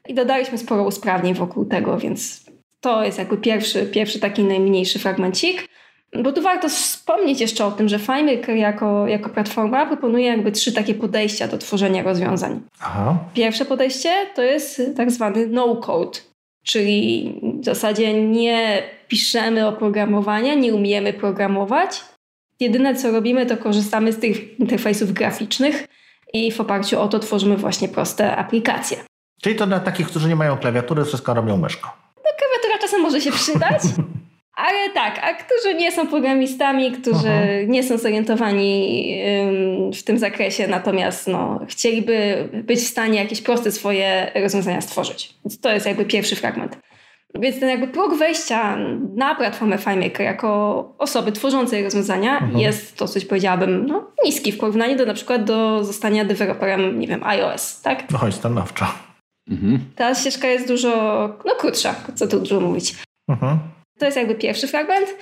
i dodaliśmy sporo usprawnień wokół tego, więc to jest jakby pierwszy, pierwszy taki najmniejszy fragmencik. Bo tu warto wspomnieć jeszcze o tym, że FileMaker jako, jako platforma proponuje jakby trzy takie podejścia do tworzenia rozwiązań. Aha. Pierwsze podejście to jest tak zwany no-code, czyli w zasadzie nie piszemy oprogramowania, nie umiemy programować. Jedyne co robimy to korzystamy z tych interfejsów graficznych i w oparciu o to tworzymy właśnie proste aplikacje. Czyli to dla takich, którzy nie mają klawiatury, wszystko robią myszką. No klawiatura czasem może się przydać, Ale tak, a którzy nie są programistami, którzy Aha. nie są zorientowani w tym zakresie, natomiast no, chcieliby być w stanie jakieś proste swoje rozwiązania stworzyć. Więc to jest jakby pierwszy fragment. Więc ten jakby próg wejścia na platformę FileMaker jako osoby tworzącej rozwiązania Aha. jest dosyć, powiedziałabym, no, niski w porównaniu do na przykład do zostania deweloperem, nie wiem, iOS, tak? No chodź, stanowczo. Mhm. Ta ścieżka jest dużo, no krótsza, co tu dużo mówić. Mhm. To jest jakby pierwszy fragment.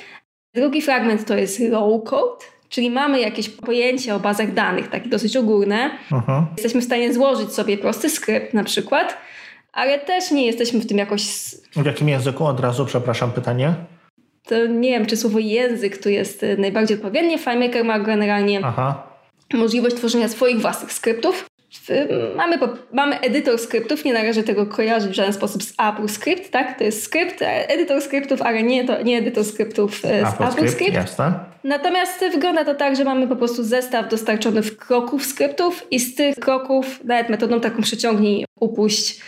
Drugi fragment to jest low code, czyli mamy jakieś pojęcie o bazach danych, takie dosyć ogólne. Aha. Jesteśmy w stanie złożyć sobie prosty skrypt na przykład, ale też nie jesteśmy w tym jakoś... W jakim języku od razu, przepraszam, pytanie? To nie wiem, czy słowo język tu jest najbardziej odpowiednie. FileMaker ma generalnie Aha. możliwość tworzenia swoich własnych skryptów. Mamy, mamy edytor skryptów, nie należy tego kojarzyć w żaden sposób z AppleScript, tak? To jest skrypt, e, edytor skryptów, ale nie, to, nie edytor skryptów e, z AppleScript. Jasne. Natomiast wygląda to tak, że mamy po prostu zestaw dostarczony w kroków skryptów i z tych kroków, nawet metodą taką przyciągnij, upuść,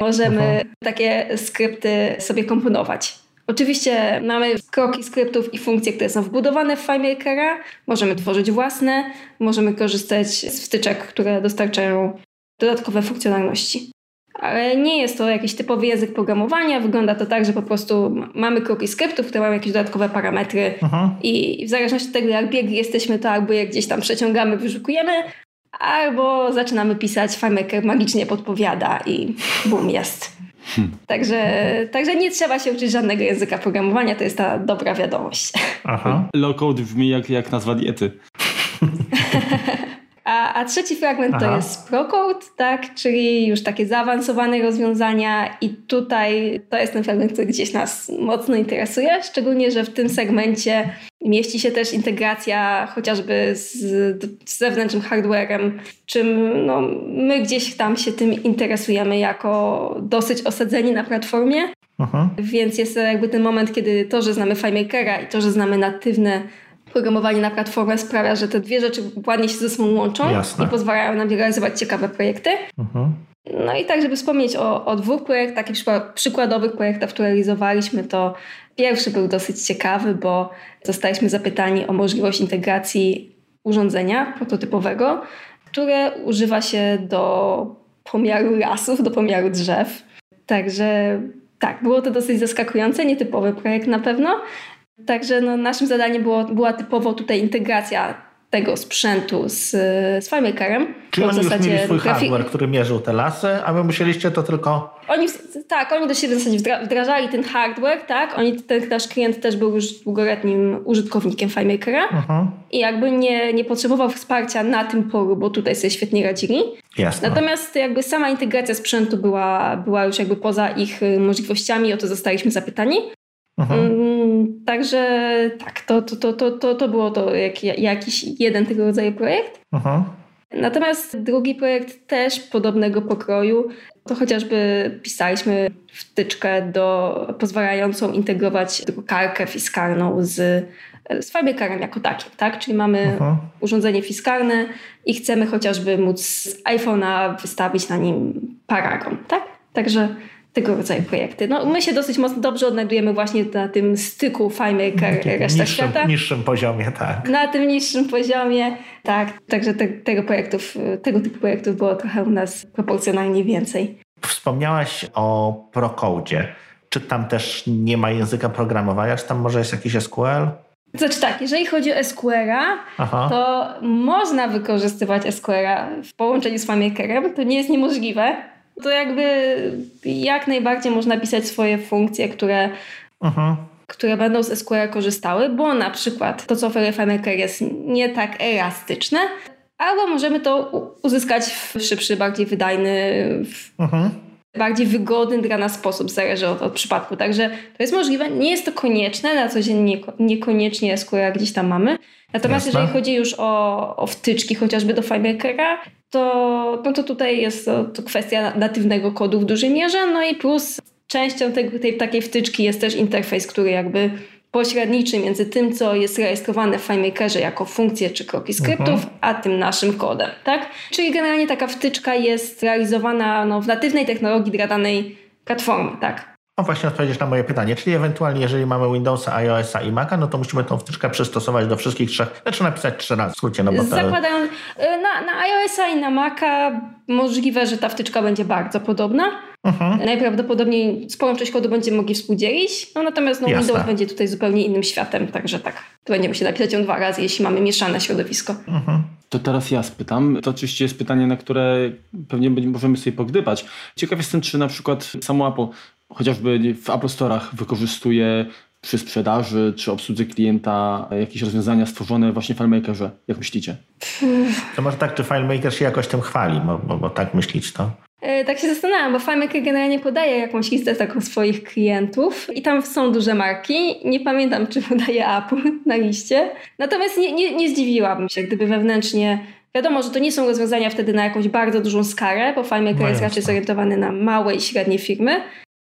możemy uh -huh. takie skrypty sobie komponować. Oczywiście mamy kroki skryptów i funkcje, które są wbudowane w FileMakera. Możemy tworzyć własne, możemy korzystać z wtyczek, które dostarczają dodatkowe funkcjonalności. Ale nie jest to jakiś typowy język programowania. Wygląda to tak, że po prostu mamy kroki skryptów, które mają jakieś dodatkowe parametry Aha. i w zależności od tego, jak biegli jesteśmy, to albo je gdzieś tam przeciągamy, wyszukujemy, albo zaczynamy pisać, FileMaker magicznie podpowiada i bum, jest. Hmm. Także, także nie trzeba się uczyć żadnego języka programowania, to jest ta dobra wiadomość. Aha. Low-code brzmi jak, jak nazwa diety. A, a trzeci fragment Aha. to jest ProCode, tak? czyli już takie zaawansowane rozwiązania i tutaj to jest ten fragment, który gdzieś nas mocno interesuje, szczególnie, że w tym segmencie mieści się też integracja chociażby z, z zewnętrznym hardwarem, czym no, my gdzieś tam się tym interesujemy jako dosyć osadzeni na platformie. Aha. Więc jest jakby ten moment, kiedy to, że znamy FileMakera i to, że znamy natywne programowanie na platformę sprawia, że te dwie rzeczy ładnie się ze sobą łączą Jasne. i pozwalają nam realizować ciekawe projekty. Mhm. No i tak, żeby wspomnieć o, o dwóch projektach, takich przykładowych projektach, które realizowaliśmy, to pierwszy był dosyć ciekawy, bo zostaliśmy zapytani o możliwość integracji urządzenia prototypowego, które używa się do pomiaru lasów, do pomiaru drzew. Także tak, było to dosyć zaskakujące, nietypowy projekt na pewno, Także no, naszym zadaniem było, była typowo tutaj integracja tego sprzętu z, z FileMakerem. Czyli oni już mieli swój hardware, który mierzył te lasy, a wy musieliście to tylko... Oni, tak, oni do siebie w zasadzie wdrażali ten hardware, tak? Oni, ten nasz klient też był już długoletnim użytkownikiem FileMakera mhm. i jakby nie, nie potrzebował wsparcia na tym polu, bo tutaj sobie świetnie radzili. Jasne. Natomiast jakby sama integracja sprzętu była, była już jakby poza ich y, możliwościami, o to zostaliśmy zapytani. Mhm. Także tak, to, to, to, to, to było to jak, jakiś jeden tego rodzaju projekt. Mhm. Natomiast drugi projekt też podobnego pokroju, to chociażby pisaliśmy wtyczkę do, pozwalającą integrować drukarkę fiskalną z, z fabrykarem jako takim, tak? Czyli mamy mhm. urządzenie fiskalne i chcemy chociażby móc z iPhone'a wystawić na nim paragon, tak? Także tego rodzaju projekty. No, my się dosyć mocno dobrze odnajdujemy właśnie na tym styku FileMaker, reszta niższym, świata. niższym poziomie, tak. Na tym niższym poziomie, tak. Także te, tego, projektów, tego typu projektów było trochę u nas proporcjonalnie więcej. Wspomniałaś o Procodzie. Czy tam też nie ma języka programowania, czy tam może jest jakiś SQL? Znaczy tak, jeżeli chodzi o SQL-a, to można wykorzystywać SQL-a w połączeniu z FileMakerem. To nie jest niemożliwe to jakby jak najbardziej można pisać swoje funkcje, które, Aha. które będą z SQL korzystały, bo na przykład to, co oferuje FileMaker jest nie tak elastyczne, albo możemy to uzyskać w szybszy, bardziej wydajny, w bardziej wygodny dla nas sposób, zależy od, od, przypadku. Także to jest możliwe. Nie jest to konieczne, na co dzień nie, niekoniecznie SQL gdzieś tam mamy. Natomiast Jasne. jeżeli chodzi już o, o wtyczki chociażby do FileMakera, to, no to tutaj jest to, to kwestia natywnego kodu w dużej mierze, no i plus częścią tej, tej takiej wtyczki jest też interfejs, który jakby pośredniczy między tym, co jest rejestrowane w FileMakerze jako funkcje czy kroki skryptów, mhm. a tym naszym kodem, tak? Czyli generalnie taka wtyczka jest realizowana no, w natywnej technologii dla danej platformy, tak? O właśnie odpowiedzieć na moje pytanie, czyli ewentualnie jeżeli mamy Windowsa, iOSa i Maca, no to musimy tą wtyczkę przystosować do wszystkich trzech, znaczy napisać trzy razy w skrócie. No bo Zakładając, y, na, na iOSa i na Maca możliwe, że ta wtyczka będzie bardzo podobna. Mhm. Najprawdopodobniej sporą część kodu będziemy mogli współdzielić, no natomiast no, Windows będzie tutaj zupełnie innym światem, także tak, to będziemy się napisać ją dwa razy, jeśli mamy mieszane środowisko. Mhm. To teraz ja spytam. To oczywiście jest pytanie, na które pewnie możemy sobie pogdybać. Ciekaw jestem, czy na przykład samo Apple chociażby w Apple Store'ach wykorzystuje przy sprzedaży czy obsłudze klienta jakieś rozwiązania stworzone właśnie w FileMakerze? Jak myślicie? To może tak, czy FileMaker się jakoś tym chwali, bo, bo, bo tak myślić to? E, tak się zastanawiam, bo FileMaker generalnie podaje jakąś listę taką swoich klientów i tam są duże marki. Nie pamiętam, czy podaje Apple na liście. Natomiast nie, nie, nie zdziwiłabym się, gdyby wewnętrznie Wiadomo, że to nie są rozwiązania wtedy na jakąś bardzo dużą skalę, bo FileMaker no jest raczej zorientowany na małe i średnie firmy.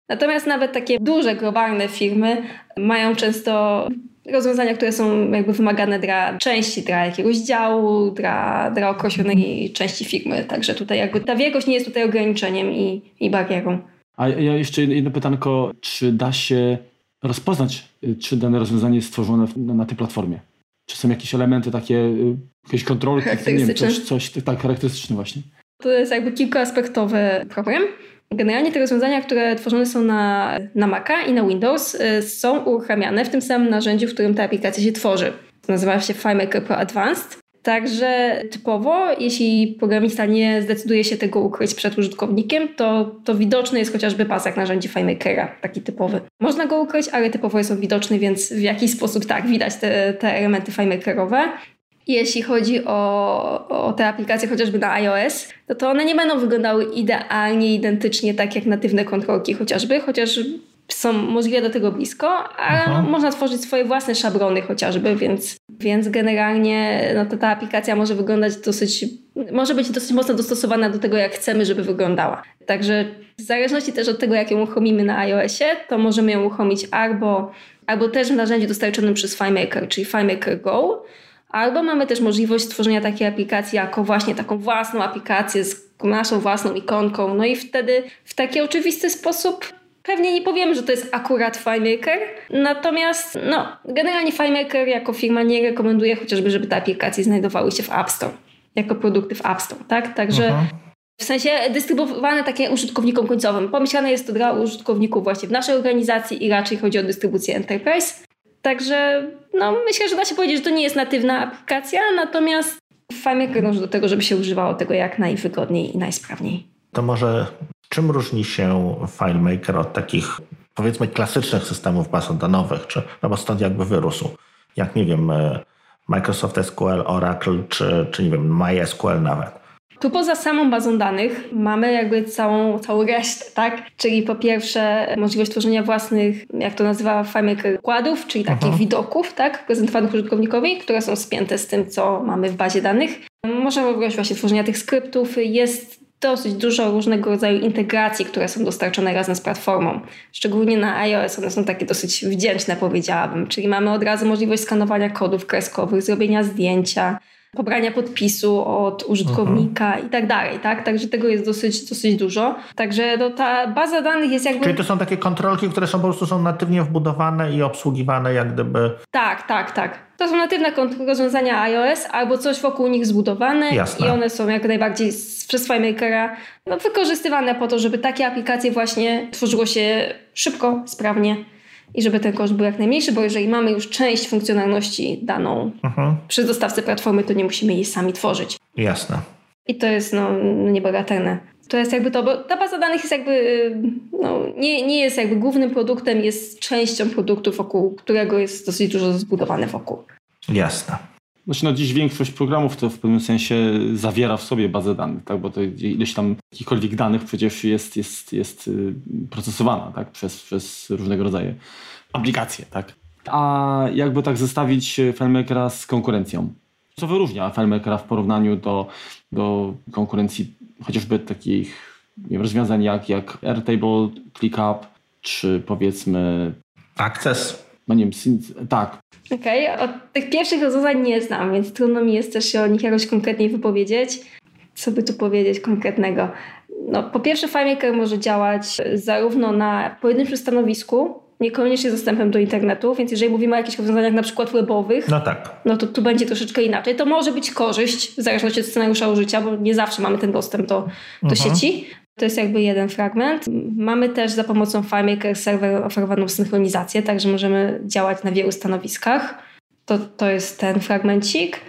Natomiast nawet takie duże, globalne firmy mają często rozwiązania, które są jakby wymagane dla części, dla jakiegoś działu, dla, dla określonej części firmy. Także tutaj jakby ta wielkość nie jest tutaj ograniczeniem i, i barierą. A ja jeszcze jedno pytanko, czy da się rozpoznać, czy dane rozwiązanie jest stworzone na tej platformie? Czy są jakieś elementy takie, y, jakieś kontrolki, nie wiem, coś, coś tak charakterystyczne właśnie? To jest jakby kilkuaspektowy problem. Generalnie te rozwiązania, które tworzone są na, na Maca i na Windows y, są uruchamiane w tym samym narzędziu, w którym ta aplikacja się tworzy. Nazywa się FileMaker Pro Advanced. Także typowo, jeśli programista nie zdecyduje się tego ukryć przed użytkownikiem, to, to widoczny jest chociażby pasek narzędzi FileMakera, taki typowy. Można go ukryć, ale typowo jest on widoczny, więc w jakiś sposób tak, widać te, te elementy FileMakerowe. Jeśli chodzi o, o te aplikacje chociażby na iOS, to, to one nie będą wyglądały idealnie, identycznie tak jak natywne kontrolki chociażby, chociaż są możliwe do tego blisko, ale Aha. można tworzyć swoje własne szablony chociażby, więc, więc generalnie no to ta aplikacja może wyglądać dosyć, może być dosyć mocno dostosowana do tego, jak chcemy, żeby wyglądała. Także w zależności też od tego, jak ją uruchomimy na iOSie, to możemy ją uruchomić albo, albo też w narzędziu dostarczonym przez FileMaker, czyli FileMaker Go, albo mamy też możliwość stworzenia takiej aplikacji jako właśnie taką własną aplikację z naszą własną ikonką. No i wtedy w taki oczywisty sposób Pewnie nie powiemy, że to jest akurat FileMaker, natomiast no, generalnie FileMaker jako firma nie rekomenduje chociażby, żeby te aplikacje znajdowały się w App Store, jako produkty w App Store, tak? Także Aha. w sensie dystrybuowane takie użytkownikom końcowym. Pomyślane jest to dla użytkowników właśnie w naszej organizacji i raczej chodzi o dystrybucję Enterprise. Także no, myślę, że da się powiedzieć, że to nie jest natywna aplikacja, natomiast FileMaker dąży do tego, żeby się używało tego jak najwygodniej i najsprawniej. To może Czym różni się FileMaker od takich powiedzmy klasycznych systemów bazodonowych, czy, no bo stąd jakby wyrósł, jak nie wiem, e, Microsoft SQL, Oracle, czy, czy nie wiem, MySQL nawet. Tu poza samą bazą danych mamy jakby całą, całą resztę, tak? Czyli po pierwsze możliwość tworzenia własnych, jak to nazywa FileMaker, układów, czyli takich uh-huh. widoków, tak? Prezentowanych użytkownikowi, które są spięte z tym, co mamy w bazie danych. Możemy właśnie tworzenia tych skryptów. Jest dosyć dużo różnego rodzaju integracji, które są dostarczone razem z platformą. Szczególnie na iOS one są takie dosyć wdzięczne, powiedziałabym. Czyli mamy od razu możliwość skanowania kodów kreskowych, zrobienia zdjęcia, pobrania podpisu od użytkownika mhm. i tak dalej, tak? Także tego jest dosyć, dosyć dużo. Także no, ta baza danych jest jakby... Czyli to są takie kontrolki, które są po prostu są natywnie wbudowane i obsługiwane jak gdyby... Tak, tak, tak. To są natywne rozwiązania iOS albo coś wokół nich zbudowane Jasne. i one są jak najbardziej przez FileMakera no, wykorzystywane po to, żeby takie aplikacje właśnie tworzyło się szybko, sprawnie i żeby ten koszt był jak najmniejszy, bo jeżeli mamy już część funkcjonalności daną mhm. przez dostawcę platformy, to nie musimy jej sami tworzyć. Jasne. I to jest no, niebagatelne. To jest jakby to, bo ta baza danych jest jakby, no, nie, nie jest jakby głównym produktem, jest częścią produktu, wokół którego jest dosyć dużo zbudowane wokół. Jasne. Znaczy, no dziś większość programów to w pewnym sensie zawiera w sobie bazę danych, tak? bo to ileś tam jakichkolwiek danych przecież jest, jest, jest y, procesowana tak? przez, przez różnego rodzaju aplikacje. Tak? A jakby tak zestawić FileMakera z konkurencją? Co wyróżnia FileMakera w porównaniu do, do konkurencji chociażby takich wiem, rozwiązań jak, jak Airtable, ClickUp, czy powiedzmy... Access. No nie wiem, tak, Okej, okay. od tych pierwszych rozwiązań nie znam, więc trudno mi jest też się o nich jakoś konkretniej wypowiedzieć. Co by tu powiedzieć konkretnego? No, po pierwsze, FileMaker może działać zarówno na pojedynczym stanowisku, niekoniecznie z dostępem do internetu, więc jeżeli mówimy o jakichś rozwiązaniach na przykład webowych, no, tak. no to tu będzie troszeczkę inaczej. To może być korzyść w zależności od scenariusza użycia, bo nie zawsze mamy ten dostęp do, do mhm. sieci, to jest jakby jeden fragment. Mamy też za pomocą FileMaker serwer oferowaną synchronizację, także możemy działać na wielu stanowiskach. To, to jest ten fragmencik.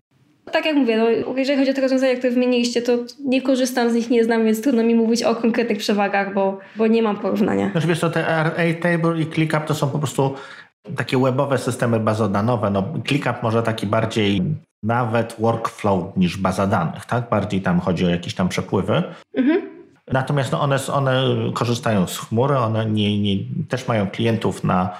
Tak jak mówię, no, jeżeli chodzi o te rozwiązania, które wymieniliście, to nie korzystam z nich, nie znam, więc trudno mi mówić o konkretnych przewagach, bo, bo nie mam porównania. Znaczy wiesz co, te Airtable i ClickUp to są po prostu takie webowe systemy bazodanowe. No, ClickUp może taki bardziej nawet workflow niż baza danych, tak? Bardziej tam chodzi o jakieś tam przepływy. Mhm. Natomiast no one, one korzystają z chmury, one nie, nie, też mają klientów na,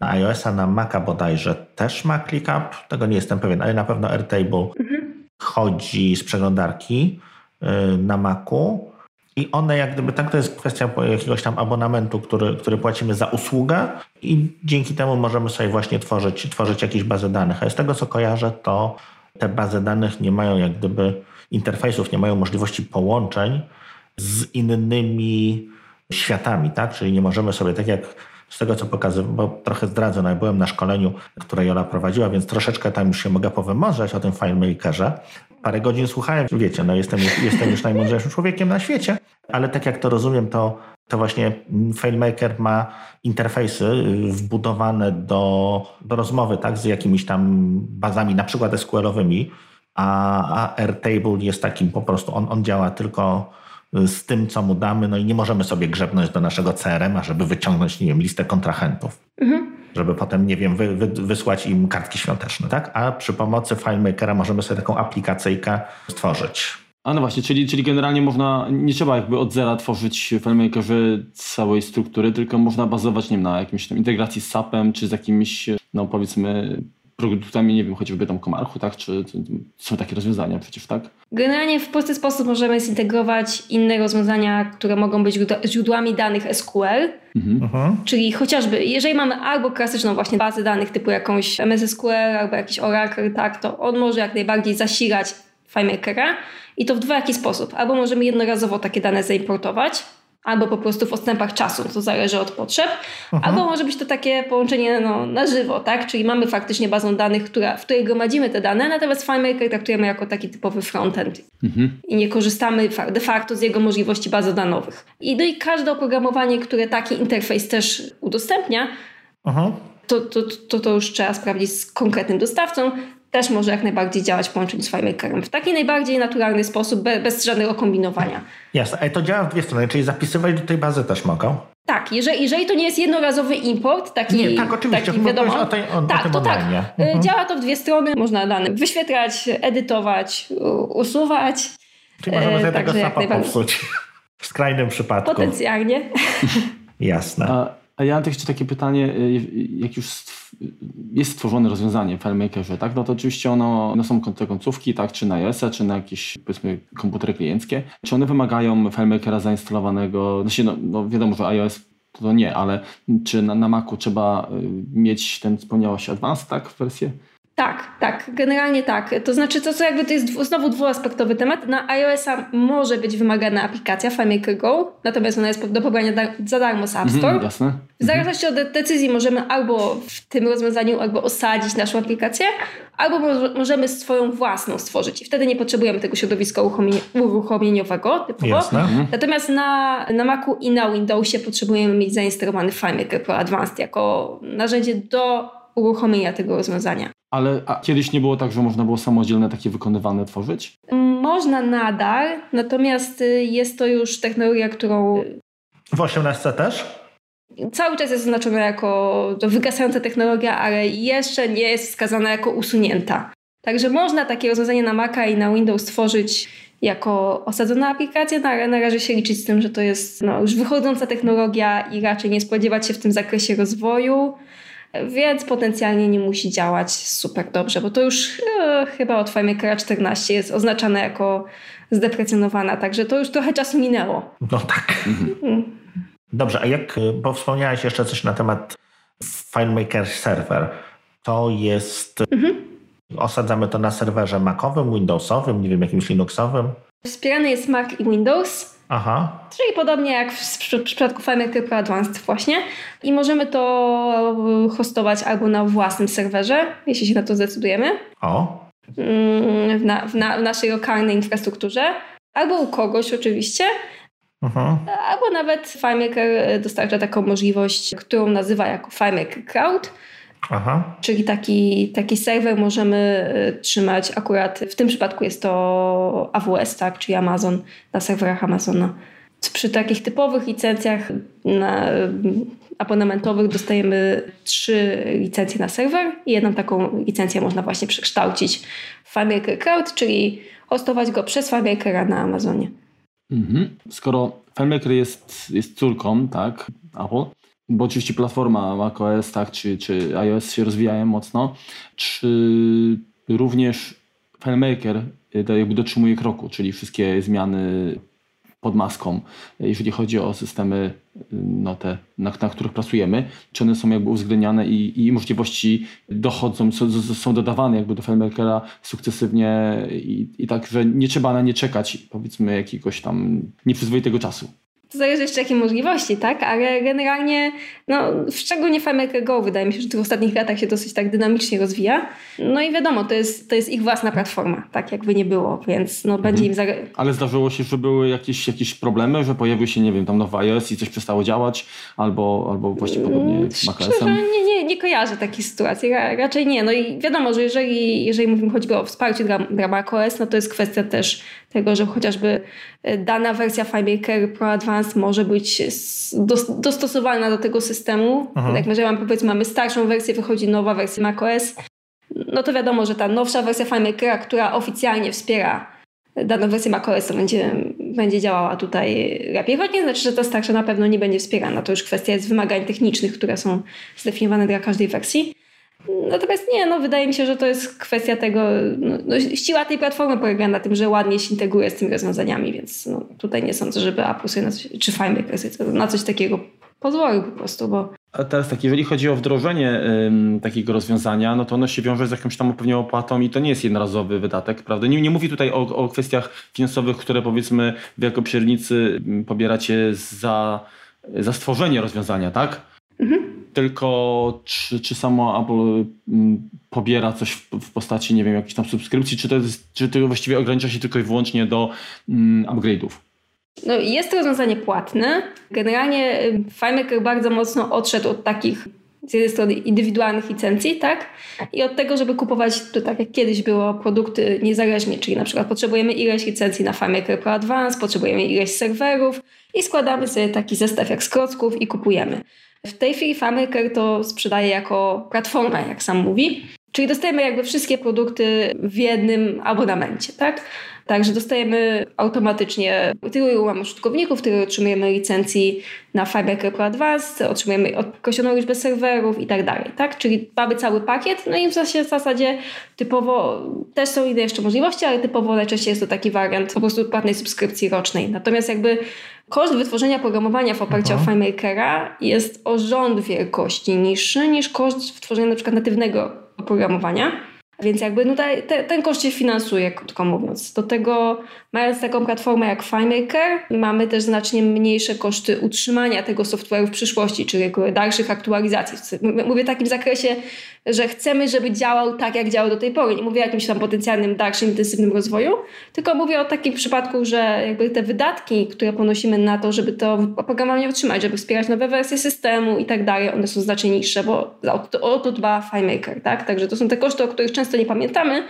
na iOS-a, na Maca bodajże też ma ClickUp, tego nie jestem pewien, ale na pewno Airtable mhm. wychodzi z przeglądarki y, na Macu i one jak gdyby, tak to jest kwestia jakiegoś tam abonamentu, który, który płacimy za usługę i dzięki temu możemy sobie właśnie tworzyć, tworzyć jakieś bazy danych. A z tego co kojarzę, to te bazy danych nie mają jak gdyby interfejsów, nie mają możliwości połączeń z innymi światami, tak? Czyli nie możemy sobie tak jak z tego, co pokazywałem, bo trochę zdradzę, no ja byłem na szkoleniu, które Jola prowadziła, więc troszeczkę tam już się mogę powymądrzeć o tym FileMakerze. Parę godzin słuchałem, wiecie, no jestem, jestem już najmądrzejszym człowiekiem na świecie, ale tak jak to rozumiem, to, to właśnie FileMaker ma interfejsy wbudowane do, do rozmowy, tak, z jakimiś tam bazami, na przykład SQL-owymi, a, a Airtable jest takim po prostu, on, on działa tylko z tym, co mu damy, no i nie możemy sobie grzebnąć do naszego CRM-a, żeby wyciągnąć, nie wiem, listę kontrahentów. Mhm. Żeby potem, nie wiem, wy, wy, wysłać im kartki świąteczne, tak? A przy pomocy FileMakera możemy sobie taką aplikacyjkę stworzyć. A no właśnie, czyli, czyli generalnie można, nie trzeba jakby od zera tworzyć w FileMakerze całej struktury, tylko można bazować nie wiem, na jakimś tam integracji z SAP-em, czy z jakimiś, no powiedzmy, produktami, nie wiem, chociażby tam Komarchu, tak? Czy, czy, są takie rozwiązania przecież, tak? Generalnie w prosty sposób możemy zintegrować inne rozwiązania, które mogą być źródłami danych SQL. Mhm. mhm. Czyli chociażby, jeżeli mamy albo klasyczną właśnie bazę danych typu jakąś MS SQL albo jakiś Oracle, tak, to on może jak najbardziej zasilać FileMakera i to w dwojaki sposób. Albo możemy jednorazowo takie dane zaimportować, albo po prostu w odstępach czasu, to zależy od potrzeb, mhm. albo może być to takie połączenie no, na żywo, tak? Czyli mamy faktycznie bazę danych, która, w której gromadzimy te dane, natomiast FileMaker traktujemy jako taki typowy frontend mhm. i nie korzystamy de facto z jego możliwości bazodanowych. I, no i każde oprogramowanie, które taki interfejs też udostępnia, to, to, to, to już trzeba sprawdzić z konkretnym dostawcą, też może jak najbardziej działać w połączeniu z FileMakerem w taki najbardziej naturalny sposób, bez, bez żadnego kombinowania. Jasne, ale to działa w dwie strony, czyli zapisywać do tej bazy też mogą? Tak, jeżeli, jeżeli to nie jest jednorazowy import, taki, nie, tak, oczywiście, taki wiadomo, o tej, o, tak, o to tak. Y, mhm. Działa to w dwie strony, można dane wyświetlać, edytować, usuwać. Czyli możemy sobie e, tego SAPa popsuć w skrajnym przypadku. Potencjalnie. Jasne. A, a ja mam jeszcze takie pytanie, y, jak już jest stworzone rozwiązanie w FileMakerze, tak? No to oczywiście ono, no są te końcówki, tak? Czy na iOS-a, czy na jakieś powiedzmy komputery klienckie. Czy one wymagają FileMakera zainstalowanego? Znaczy, no, no wiadomo, że iOS to nie, ale czy na, na Macu trzeba y, mieć ten, wspomniałaś, Advanced, tak? Wersję? Tak, tak, generalnie tak. To znaczy, to co jakby to jest znowu dwuaspektowy temat. Na iOS-a może być wymagana aplikacja FileMaker Go, natomiast ona jest do pobrania za darmo z App mhm, Store. Mhm, jasne. W zależności od decyzji możemy albo w tym rozwiązaniu albo osadzić naszą aplikację, albo możemy swoją własną stworzyć i wtedy nie potrzebujemy tego środowiska uruchomieniowego typowo. Jasne. Mhm. Natomiast na, na Macu i na Windowsie potrzebujemy mieć zainstalowany FileMaker Pro Advanced jako narzędzie do uruchomienia tego rozwiązania. Ale kiedyś nie było tak, że można było samodzielne takie wykonywane tworzyć? Można nadal, natomiast y, jest to już technologia, którą... W 18 też? Cały czas jest oznaczona jako wygasająca technologia, ale jeszcze nie jest wskazana jako usunięta. Także można takie rozwiązanie na Maca i na Windows stworzyć jako osadzona aplikacja, no, ale na razie się liczyć z tym, że to jest no, już wychodząca technologia i raczej nie spodziewać się w tym zakresie rozwoju więc potencjalnie nie musi działać super dobrze, bo to już e, chyba od FileMakera 14 jest oznaczane jako zdeprecjonowana, także to już trochę czasu minęło. No tak. Mhm. Dobrze, a jak, bo wspomniałeś jeszcze coś na temat FileMaker Server. To jest, mhm. osadzamy to na serwerze Macowym, Windowsowym, nie wiem, jakimś Linuxowym? Wspierany jest Mac i Windows. Aha. Czyli podobnie jak w, przypadku FileMaker Pro Advanced właśnie. I możemy to hostować albo na własnym serwerze, jeśli się na to zdecydujemy. O. Mm, w, na, w, na, w naszej lokalnej infrastrukturze. Albo u kogoś oczywiście. Aha. Albo nawet FileMaker dostarcza taką możliwość, którą nazywa jako FileMaker Cloud Aha. Czyli taki, taki serwer możemy y, trzymać akurat, w tym przypadku jest to AWS, tak, czyli Amazon, na serwerach Amazona. Przy takich typowych licencjach na, y, abonamentowych dostajemy trzy licencje na serwer i jedną taką licencję można właśnie przekształcić w FileMaker Cloud, czyli hostować go przez FileMakera na Amazonie. Mhm. Skoro FileMaker jest, jest córką, tak, Apple, bo oczywiście platforma macOS tak, czy, czy iOS się rozwijają mocno, czy również FileMaker jakby dotrzymuje kroku, czyli wszystkie zmiany pod maską, jeżeli chodzi o systemy, no te, na, na których pracujemy, czy one są jakby uwzględniane i, i możliwości dochodzą, są, są dodawane jakby do FileMakera sukcesywnie i, i tak, że nie trzeba na nie czekać powiedzmy jakiegoś tam nieprzyzwoitego czasu. To zależy jeszcze jakie możliwości, tak? Ale generalnie, no szczególnie FileMaker Go wydaje mi się, że w ostatnich latach się dosyć tak dynamicznie rozwija. No i wiadomo, to jest, to jest ich własna platforma, tak jakby nie było, więc no będzie mhm. im... Ale zdarzyło się, że były jakieś, jakieś problemy, że pojawił się, nie wiem, tam nowy iOS i coś przestało działać, albo, albo właśnie podobnie mm, z macOSem? Nie, nie, nie kojarzę takiej sytuacji, raczej nie. No i wiadomo, że jeżeli, jeżeli mówimy choćby o wsparciu dla, dla macOS, no to jest kwestia też tego, że chociażby dana wersja FileMaker Pro Advanced może być dostosowana do tego systemu. Mhm. Jak jeżeli powiedzmy mamy starszą wersję, wychodzi nowa wersja macOS, no to wiadomo, że ta nowsza wersja FileMakera, która oficjalnie wspiera daną wersję macOS, to będzie, będzie działała tutaj lepiej. Choć nie znaczy, że ta starsza na pewno nie będzie wspierana. To już kwestia jest wymagań technicznych, które są zdefiniowane dla każdej wersji. Natomiast nie, no wydaje mi się, że to jest kwestia tego, no, no, siła tej platformy polega na tym, że ładnie się integruje z tymi rozwiązaniami, więc no, tutaj nie sądzę, żeby Apple sobie na coś, czy FileMaker na coś takiego pozwolił po prostu, bo... A teraz tak, jeżeli chodzi o wdrożenie ym, takiego rozwiązania, no to ono się wiąże z jakąś tam pewnie opłatą i to nie jest jednorazowy wydatek, prawda? Nie, nie mówię tutaj o, o kwestiach finansowych, które powiedzmy w jako pośrednicy pobieracie za, za stworzenie rozwiązania, tak? Mhm tylko czy, czy samo Apple mm, pobiera coś w, w, postaci, nie wiem, jakiejś tam subskrypcji, czy to, jest, czy to właściwie ogranicza się tylko i wyłącznie do um, upgrade'ów? No, jest to rozwiązanie płatne. Generalnie FileMaker bardzo mocno odszedł od takich z jednej strony indywidualnych licencji, tak? I od tego, żeby kupować, to tak jak kiedyś było, produkty niezależnie, czyli na przykład potrzebujemy ileś licencji na FileMaker Pro Advance, potrzebujemy ileś serwerów i składamy sobie taki zestaw jak z klocków i kupujemy. W tej chwili FileMaker to sprzedaje jako platforma, jak sam mówi. Czyli dostajemy jakby wszystkie produkty w jednym abonamencie, tak? Także dostajemy automatycznie tylu mamy użytkowników, tyle otrzymujemy licencji na FileMaker Pro Advanced, otrzymujemy określoną liczbę serwerów i tak dalej, tak? Czyli mamy cały pakiet, no i w zasadzie typowo też są inne jeszcze możliwości, ale typowo najczęściej jest to taki wariant po prostu płatnej subskrypcji rocznej. Natomiast jakby Koszt wytworzenia programowania w oparciu Aha. o FileMakera jest o rząd wielkości niższy niż koszt wytworzenia na przykład natywnego oprogramowania. Więc jakby no te, ten koszt się finansuje, krótko mówiąc. Do tego, mając taką platformę jak FileMaker, mamy też znacznie mniejsze koszty utrzymania tego software'u w przyszłości, czyli dalszych aktualizacji. Mówię w takim zakresie, że chcemy, żeby działał tak, jak działał do tej pory. Nie mówię o jakimś tam potencjalnym dalszym, intensywnym rozwoju, tylko mówię o takim przypadku, że jakby te wydatki, które ponosimy na to, żeby to oprogramowanie utrzymać, żeby wspierać nowe wersje systemu i tak dalej, one są znacznie niższe, bo o, o to dba FileMaker, tak? Także to są te koszty, o których często nie pamiętamy,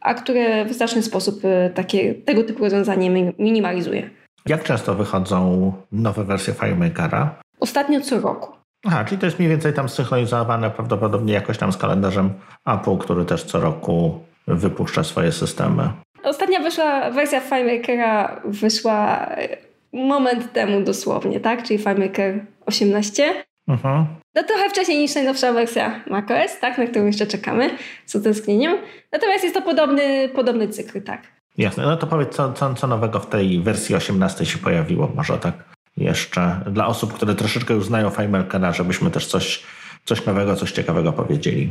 a które w znaczny sposób y, takie, tego typu rozwiązanie minimalizuje. Jak często wychodzą nowe wersje FileMakera? Ostatnio co roku. Aha, czyli to jest mniej więcej tam synchronizowane prawdopodobnie jakoś tam z kalendarzem Apple, który też co roku wypuszcza swoje systemy. Ostatnia wyszła wersja FileMakera wyszła moment temu dosłownie, tak? Czyli FileMaker 18. Mhm. No trochę wcześniej niż najnowsza wersja macOS, tak? Na którą jeszcze czekamy z utęsknieniem. Natomiast jest to podobny, podobny cykl, tak. Jasne. No to powiedz, co, co, co nowego w tej wersji 18 się pojawiło, może tak? jeszcze dla osób, które troszeczkę już znają FileMakera, żebyśmy też coś, coś nowego, coś ciekawego powiedzieli.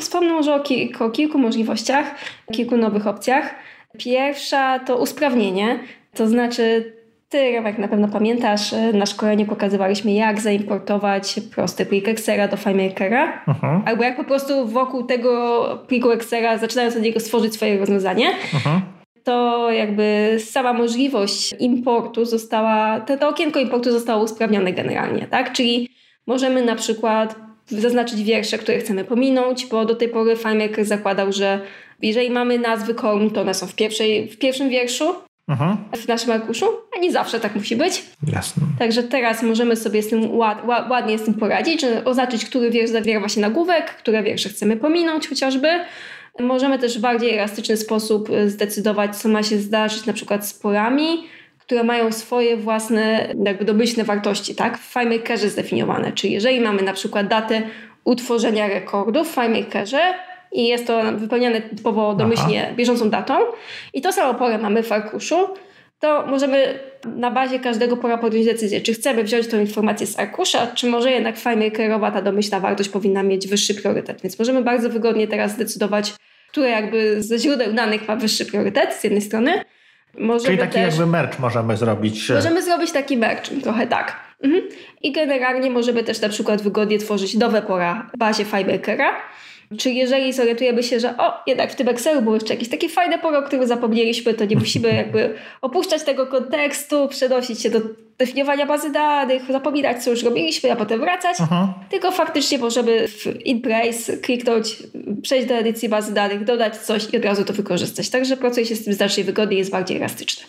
Wspomnę może o, ki o kilku możliwościach, kilku nowych opcjach. Pierwsza to usprawnienie, to znaczy ty, jak na pewno pamiętasz, na szkoleniu pokazywaliśmy, jak zaimportować prosty plik Excela do FileMakera. Uh-huh. Albo jak po prostu wokół tego pliku Excela, zaczynając od niego stworzyć swoje rozwiązanie. Uh-huh to jakby sama możliwość importu została, to, to okienko importu zostało usprawnione generalnie, tak? Czyli możemy na przykład zaznaczyć wiersze, które chcemy pominąć, bo do tej pory FileMaker zakładał, że jeżeli mamy nazwy kolumn, to one są w, pierwszej, w pierwszym wierszu, Aha. w naszym arkuszu, a nie zawsze tak musi być. Jasne. Także teraz możemy sobie z tym ład, ład, ładnie z tym poradzić, oznaczyć, który wiersz zawiera właśnie nagłówek, które wiersze chcemy pominąć chociażby, Możemy też w bardziej elastyczny sposób y, zdecydować, co ma się zdarzyć na przykład z porami, które mają swoje własne jakby domyślne wartości, tak? W FileMakerze zdefiniowane. Czyli jeżeli mamy na przykład datę utworzenia rekordu w FileMakerze i jest to wypełniane typowo domyślnie Aha. bieżącą datą i to samo pole mamy w arkuszu, to możemy na bazie każdego pora podjąć decyzję, czy chcemy wziąć tą informację z arkusza, czy może jednak FileMakerowa ta domyślna wartość powinna mieć wyższy priorytet. Więc możemy bardzo wygodnie teraz zdecydować, które jakby ze źródeł danych ma wyższy priorytet z jednej strony. Możemy Czyli taki też, jakby merch możemy zrobić. Możemy zrobić taki merch, trochę tak. Mhm. I generalnie możemy też na przykład wygodnie tworzyć nowe pora w bazie FileMakera czy jeżeli zorientujemy się, że o, jednak w tym Excelu było jeszcze jakieś takie fajne pole, o którym zapomnieliśmy, to nie musimy jakby opuszczać tego kontekstu, przenosić się do definiowania bazy danych, zapominać, co już robiliśmy, a potem wracać, Aha. tylko faktycznie możemy w InPrace kliknąć, przejść do edycji bazy danych, dodać coś i od razu to wykorzystać. Także pracuje się z tym znacznie wygodniej, jest bardziej elastyczne.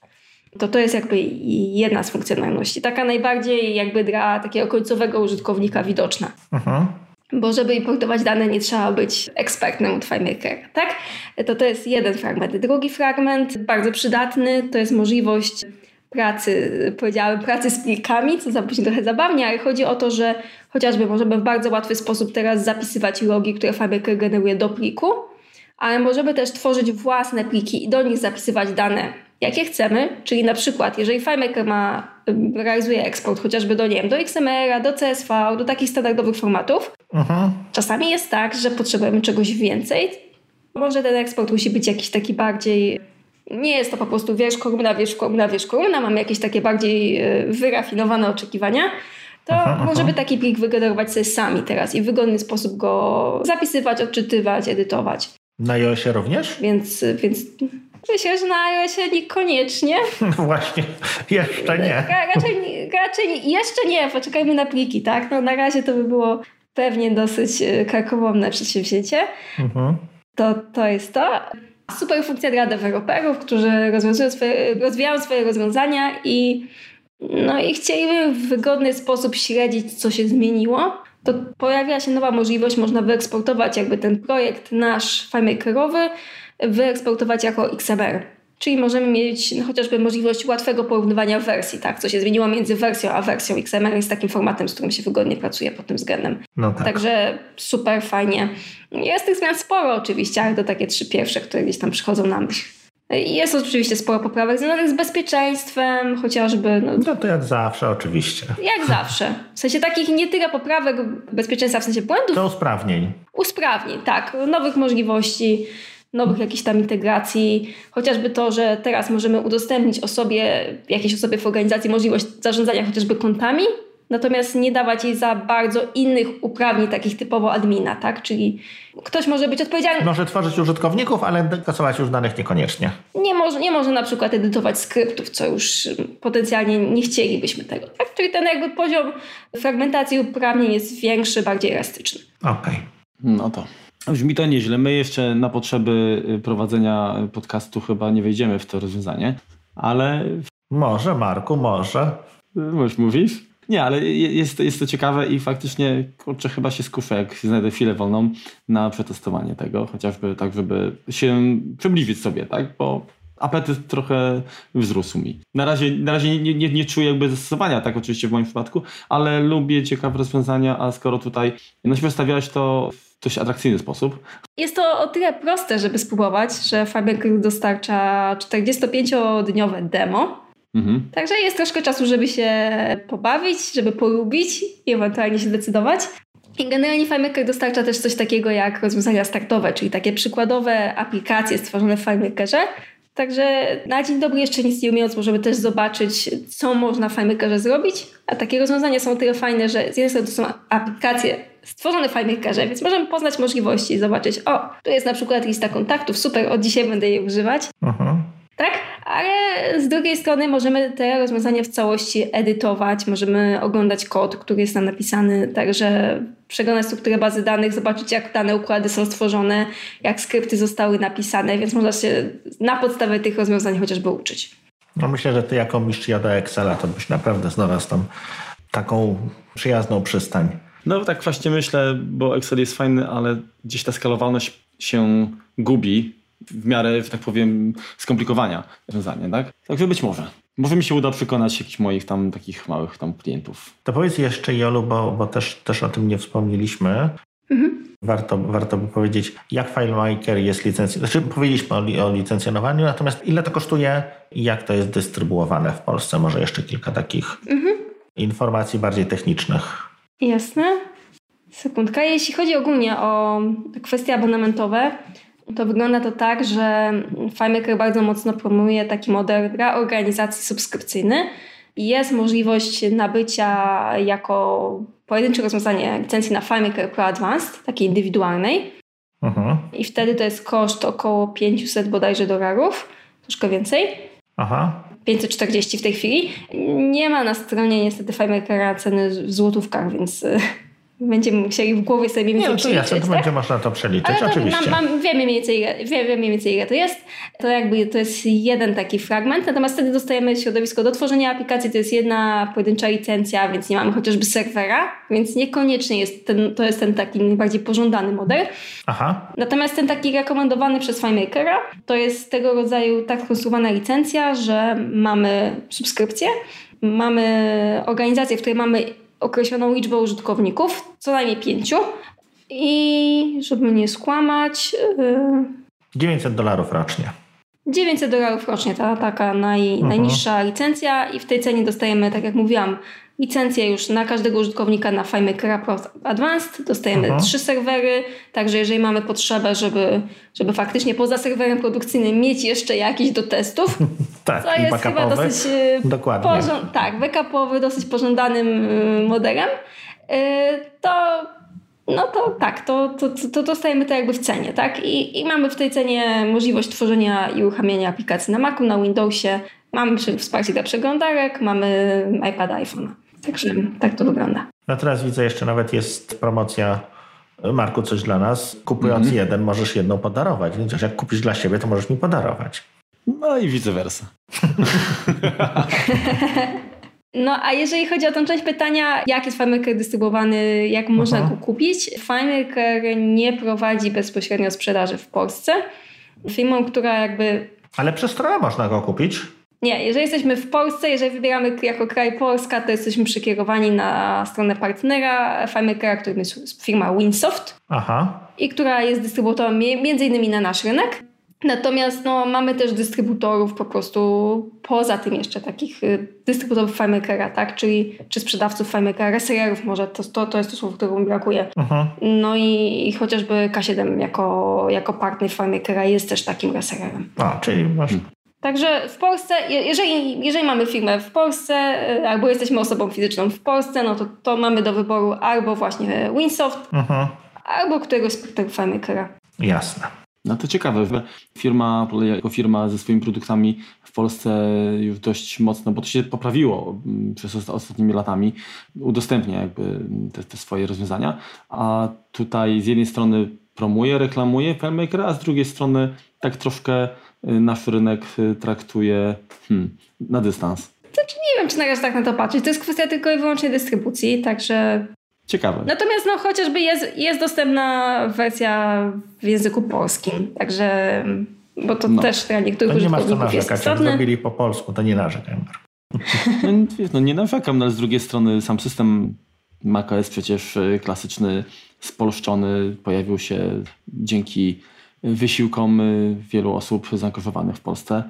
To to jest jakby jedna z funkcjonalności. Taka najbardziej jakby dla takiego końcowego użytkownika widoczna. Aha bo żeby importować dane nie trzeba być ekspertem od FileMaker, tak? To to jest jeden fragment. Drugi fragment, bardzo przydatny, to jest możliwość pracy, powiedziałem, pracy z plikami, co zabrzmi trochę zabawnie, ale chodzi o to, że chociażby możemy w bardzo łatwy sposób teraz zapisywać logi, które FileMaker generuje do pliku, ale możemy też tworzyć własne pliki i do nich zapisywać dane jakie chcemy, czyli na przykład, jeżeli FileMaker ma, realizuje eksport chociażby do, nie wiem, do XML, do CSV, do takich standardowych formatów, uh-huh. czasami jest tak, że potrzebujemy czegoś więcej. Może ten eksport musi być jakiś taki bardziej nie jest to po prostu wiersz kolumna, wiersz kolumna, wiersz kolumna, mamy jakieś takie bardziej e, wyrafinowane oczekiwania, to aha, możemy aha. taki plik wygenerować sobie sami teraz i w wygodny sposób go zapisywać, odczytywać, edytować. Na iOSie również? Więc, więc Myślę, że na iOSie niekoniecznie. No właśnie, jeszcze nie. Raczej, raczej jeszcze nie, poczekajmy na pliki, tak? No, na razie to by było pewnie dosyć e, karkołomne przedsięwzięcie. Mhm. To, to jest to. Super funkcja dla deweloperów, którzy rozwiązują swoje, rozwijają swoje rozwiązania i, no i chcieliby w wygodny sposób śledzić, co się zmieniło. To pojawia się nowa możliwość, można wyeksportować jakby ten projekt nasz FileMakerowy wyeksportować jako XML. Czyli możemy mieć no, chociażby możliwość łatwego porównywania wersji, tak? Co się zmieniło między wersją a wersją XML jest takim formatem, z którym się wygodnie pracuje pod tym względem. No tak. Także super fajnie. Jest tych zmian sporo oczywiście, ale to takie trzy pierwsze, które gdzieś tam przychodzą na myśl. Jest oczywiście sporo poprawek związanych z bezpieczeństwem, chociażby. No, no to jak zawsze, oczywiście. Jak zawsze. W sensie takich nie tyle poprawek bezpieczeństwa, w sensie błędów. To usprawnień. Usprawnień, tak. Nowych możliwości nowych jakichś tam integracji, chociażby to, że teraz możemy udostępnić osobie, jakiejś osobie w organizacji możliwość zarządzania chociażby kontami, natomiast nie dawać jej za bardzo innych uprawnień, takich typowo admina, tak? Czyli ktoś może być odpowiedzialny. Może tworzyć użytkowników, ale kasować już danych niekoniecznie. Nie może, nie może na przykład edytować skryptów, co już potencjalnie nie chcielibyśmy tego, tak? Czyli ten jakby poziom fragmentacji uprawnień jest większy, bardziej elastyczny. Okej. Okay. No to Brzmi to nieźle. My jeszcze na potrzeby y, prowadzenia podcastu chyba nie wejdziemy w to rozwiązanie, ale... Może, Marku, może. Możesz mówisz? Nie, ale jest, jest to ciekawe i faktycznie, kurczę, chyba się skuszę, jak znajdę chwilę wolną na przetestowanie tego, chociażby tak, żeby się przybliżyć sobie, tak? Bo apetyt trochę wzrósł mi. Na razie, na razie nie, nie, nie czuję jakby zastosowania, tak oczywiście w moim przypadku, ale lubię ciekawe rozwiązania, a skoro tutaj no, wystawiałeś to w dość atrakcyjny sposób. Jest to o tyle proste, żeby spróbować, że Faber dostarcza 45-dniowe demo. Mhm. Także jest troszkę czasu, żeby się pobawić, żeby polubić i ewentualnie się zdecydować. I generalnie FileMaker dostarcza też coś takiego jak rozwiązania startowe, czyli takie przykładowe aplikacje stworzone w FileMakerze, Także na dzień dobry jeszcze nic nie umiejąc możemy też zobaczyć, co można w FileMakerze zrobić. A takie rozwiązania są tyle fajne, że z jednej strony to są aplikacje stworzone w FileMakerze, więc możemy poznać możliwości i zobaczyć, o, tu jest na przykład lista kontaktów, super, od dzisiaj będę jej używać. Uh-huh. Tak? Ale z drugiej strony możemy te rozwiązania w całości edytować, możemy oglądać kod, który jest tam napisany, także przeglądać strukturę bazy danych, zobaczyć jak dane układy są stworzone, jak skrypty zostały napisane, więc można się na podstawie tych rozwiązań chociażby uczyć. No myślę, że ty jako mistrz jada Excela to byś naprawdę znalazł tam taką przyjazną przystań. No tak właśnie myślę, bo Excel jest fajny, ale gdzieś ta skalowalność się gubi w miarę, tak powiem, skomplikowania rozwiązania, tak? Także być może. Może mi się uda przekonać jakichś moich tam takich małych tam klientów. To powiedz jeszcze Jolu, bo, bo też, też o tym nie wspomnieliśmy. Mhm. warto, warto by powiedzieć, jak FileMaker jest licencjonowany. Znaczy, powiedzieliśmy o, o licencjonowaniu, natomiast ile to kosztuje i jak to jest dystrybuowane w Polsce? Może jeszcze kilka takich mhm. informacji bardziej technicznych. Jasne. Sekundka. Jeśli chodzi ogólnie o kwestie abonamentowe, to wygląda to tak, że FileMaker bardzo mocno promuje taki model dla organizacji subskrypcyjny. Jest możliwość nabycia jako pojedyncze rozwiązanie licencji na FileMaker Pro Advanced, takiej indywidualnej. Aha. I wtedy to jest koszt około 500 bodajże dolarów, troszkę więcej. Aha. 540 w tej chwili. Nie ma na stronie niestety FileMakera ceny w złotówkach, więc Będziemy musieli w głowie sobie mniej więcej Nie, no to jasne, to tak? będzie można to przeliczyć, Ale to oczywiście. Mam, mam, wiemy, mniej więcej, wiemy mniej więcej ile to jest. To jakby to jest jeden taki fragment, natomiast wtedy dostajemy środowisko do tworzenia aplikacji, to jest jedna pojedyncza licencja, więc nie mamy chociażby serwera, więc niekoniecznie jest ten, to jest ten taki najbardziej pożądany model. Aha. Natomiast ten taki rekomendowany przez FileMakera to jest tego rodzaju tak skonstruowana licencja, że mamy subskrypcję, mamy organizację, w której mamy określoną liczbę użytkowników, co najmniej pięciu. I żeby nie skłamać. Yy... 900 dolarów rocznie. 900 dolarów rocznie, ta taka naj, mhm. najniższa licencja, i w tej cenie dostajemy, tak jak mówiłam, licencję już na każdego użytkownika na FileMaker Pro Advanced. Dostajemy uh -huh. trzy serwery, także jeżeli mamy potrzebę, żeby, żeby faktycznie poza serwerem produkcyjnym mieć jeszcze jakiś do testów, tak, co jest chyba dosyć e, Dokładnie. tak, backupowy, dosyć pożądanym e, modelem, e, to no to tak, to, to, to dostajemy to jakby w cenie, tak? I, I mamy w tej cenie możliwość tworzenia i uruchamiania aplikacji na Macu, na Windowsie, mamy wsparcie dla przeglądarek, mamy iPad, iPhone. Także tak to wygląda. No teraz widzę jeszcze nawet jest promocja Marku, coś dla nas. Kupując -hmm. jeden, możesz jedną podarować. Więc jak kupisz dla siebie, to możesz mi podarować. No i vice versa. No a jeżeli chodzi o tą część pytania, jak jest FileMaker dystrybuowany, jak można go kupić? FileMaker nie prowadzi bezpośrednio sprzedaży w Polsce. Firmą, która jakby... Ale przez stronę można go kupić? Nie, jeżeli jesteśmy w Polsce, jeżeli wybieramy jako kraj Polska, to jesteśmy przykierowani na stronę partnera FileMakera, którym jest firma Winsoft. Aha. I która jest dystrybutorem między innymi na nasz rynek. Natomiast no, mamy też dystrybutorów po prostu poza tym jeszcze takich y, dystrybutorów FileMakera, tak? Czyli czy sprzedawców FileMakera, resellerów może, to, to, to jest to słowo, którego mi brakuje. Aha. No i, i, chociażby K7 jako, jako partner FileMakera jest też takim resellerem. A, czyli masz Także w Polsce, jeżeli, jeżeli mamy firmę w Polsce, y, albo jesteśmy osobą fizyczną w Polsce, no to, to mamy do wyboru albo właśnie Winsoft, mhm. albo któregoś z FileMakera. Jasne. No to ciekawe, że firma jako firma ze swoimi produktami w Polsce już dość mocno, bo to się poprawiło mm, przez ostatnimi latami, udostępnia jakby te, te swoje rozwiązania, a tutaj z jednej strony promuje, reklamuje FileMaker, a z drugiej strony tak troszkę nasz rynek y, traktuje hmm, na dystans. Znaczy nie wiem, czy na razie tak na to patrzeć. To jest kwestia tylko i wyłącznie dystrybucji, także Ciekawe. Natomiast no, chociażby jest, jest dostępna wersja w języku polskim, także bo to no. też dla niektórych to nie masz co narzekać, jak zrobili po polsku, to nie narzekaj. No, no nie narzekam, no, ale z drugiej strony sam system macOS przecież y, klasyczny, spolszczony, pojawił się dzięki wysiłkom y, wielu osób zaangażowanych w Polsce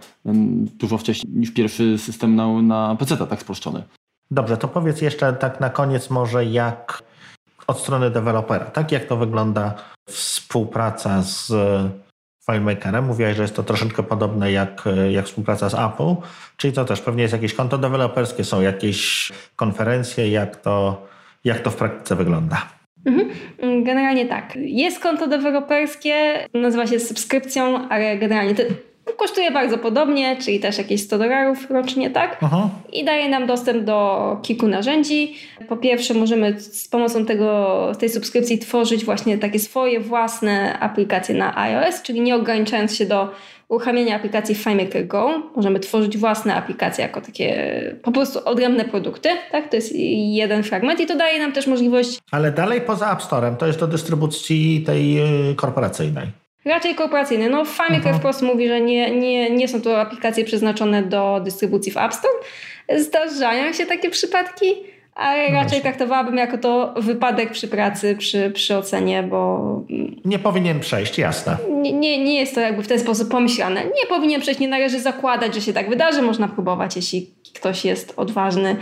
dużo wcześniej niż pierwszy system na, na PC tak spolszczony. Dobrze, to powiedz jeszcze tak na koniec może jak od strony dewelopera, tak jak to wygląda współpraca z FileMakerem. Mówiłaś, że jest to troszeczkę podobne jak, jak współpraca z Apple, czyli to też pewnie jest jakieś konto deweloperskie, są jakieś konferencje, jak to, jak to w praktyce wygląda. Mhm. Generalnie tak. Jest konto deweloperskie, nazywa się subskrypcją, ale generalnie to, Kosztuje bardzo podobnie, czyli też jakieś 100 dolarów rocznie, tak? Aha. I daje nam dostęp do kilku narzędzi. Po pierwsze, możemy z pomocą tego, tej subskrypcji tworzyć właśnie takie swoje własne aplikacje na iOS, czyli nie ograniczając się do uruchamiania aplikacji FileMaker Go. Możemy tworzyć własne aplikacje jako takie po prostu odrębne produkty, tak? To jest jeden fragment i to daje nam też możliwość... Ale dalej poza App Storem, to jest do dystrybucji tej y, korporacyjnej. Raczej korporacyjny. No FileMaker mhm. wprost mówi, że nie, nie, nie są to aplikacje przeznaczone do dystrybucji w App Store. Zdarzają się takie przypadki, ale no raczej traktowałabym jako to wypadek przy pracy, przy, przy ocenie, bo... Nie powinien przejść, jasne. Nie, nie, nie jest to jakby w ten sposób pomyślane. Nie powinien przejść, nie należy zakładać, że się tak wydarzy. Można próbować, jeśli ktoś jest odważny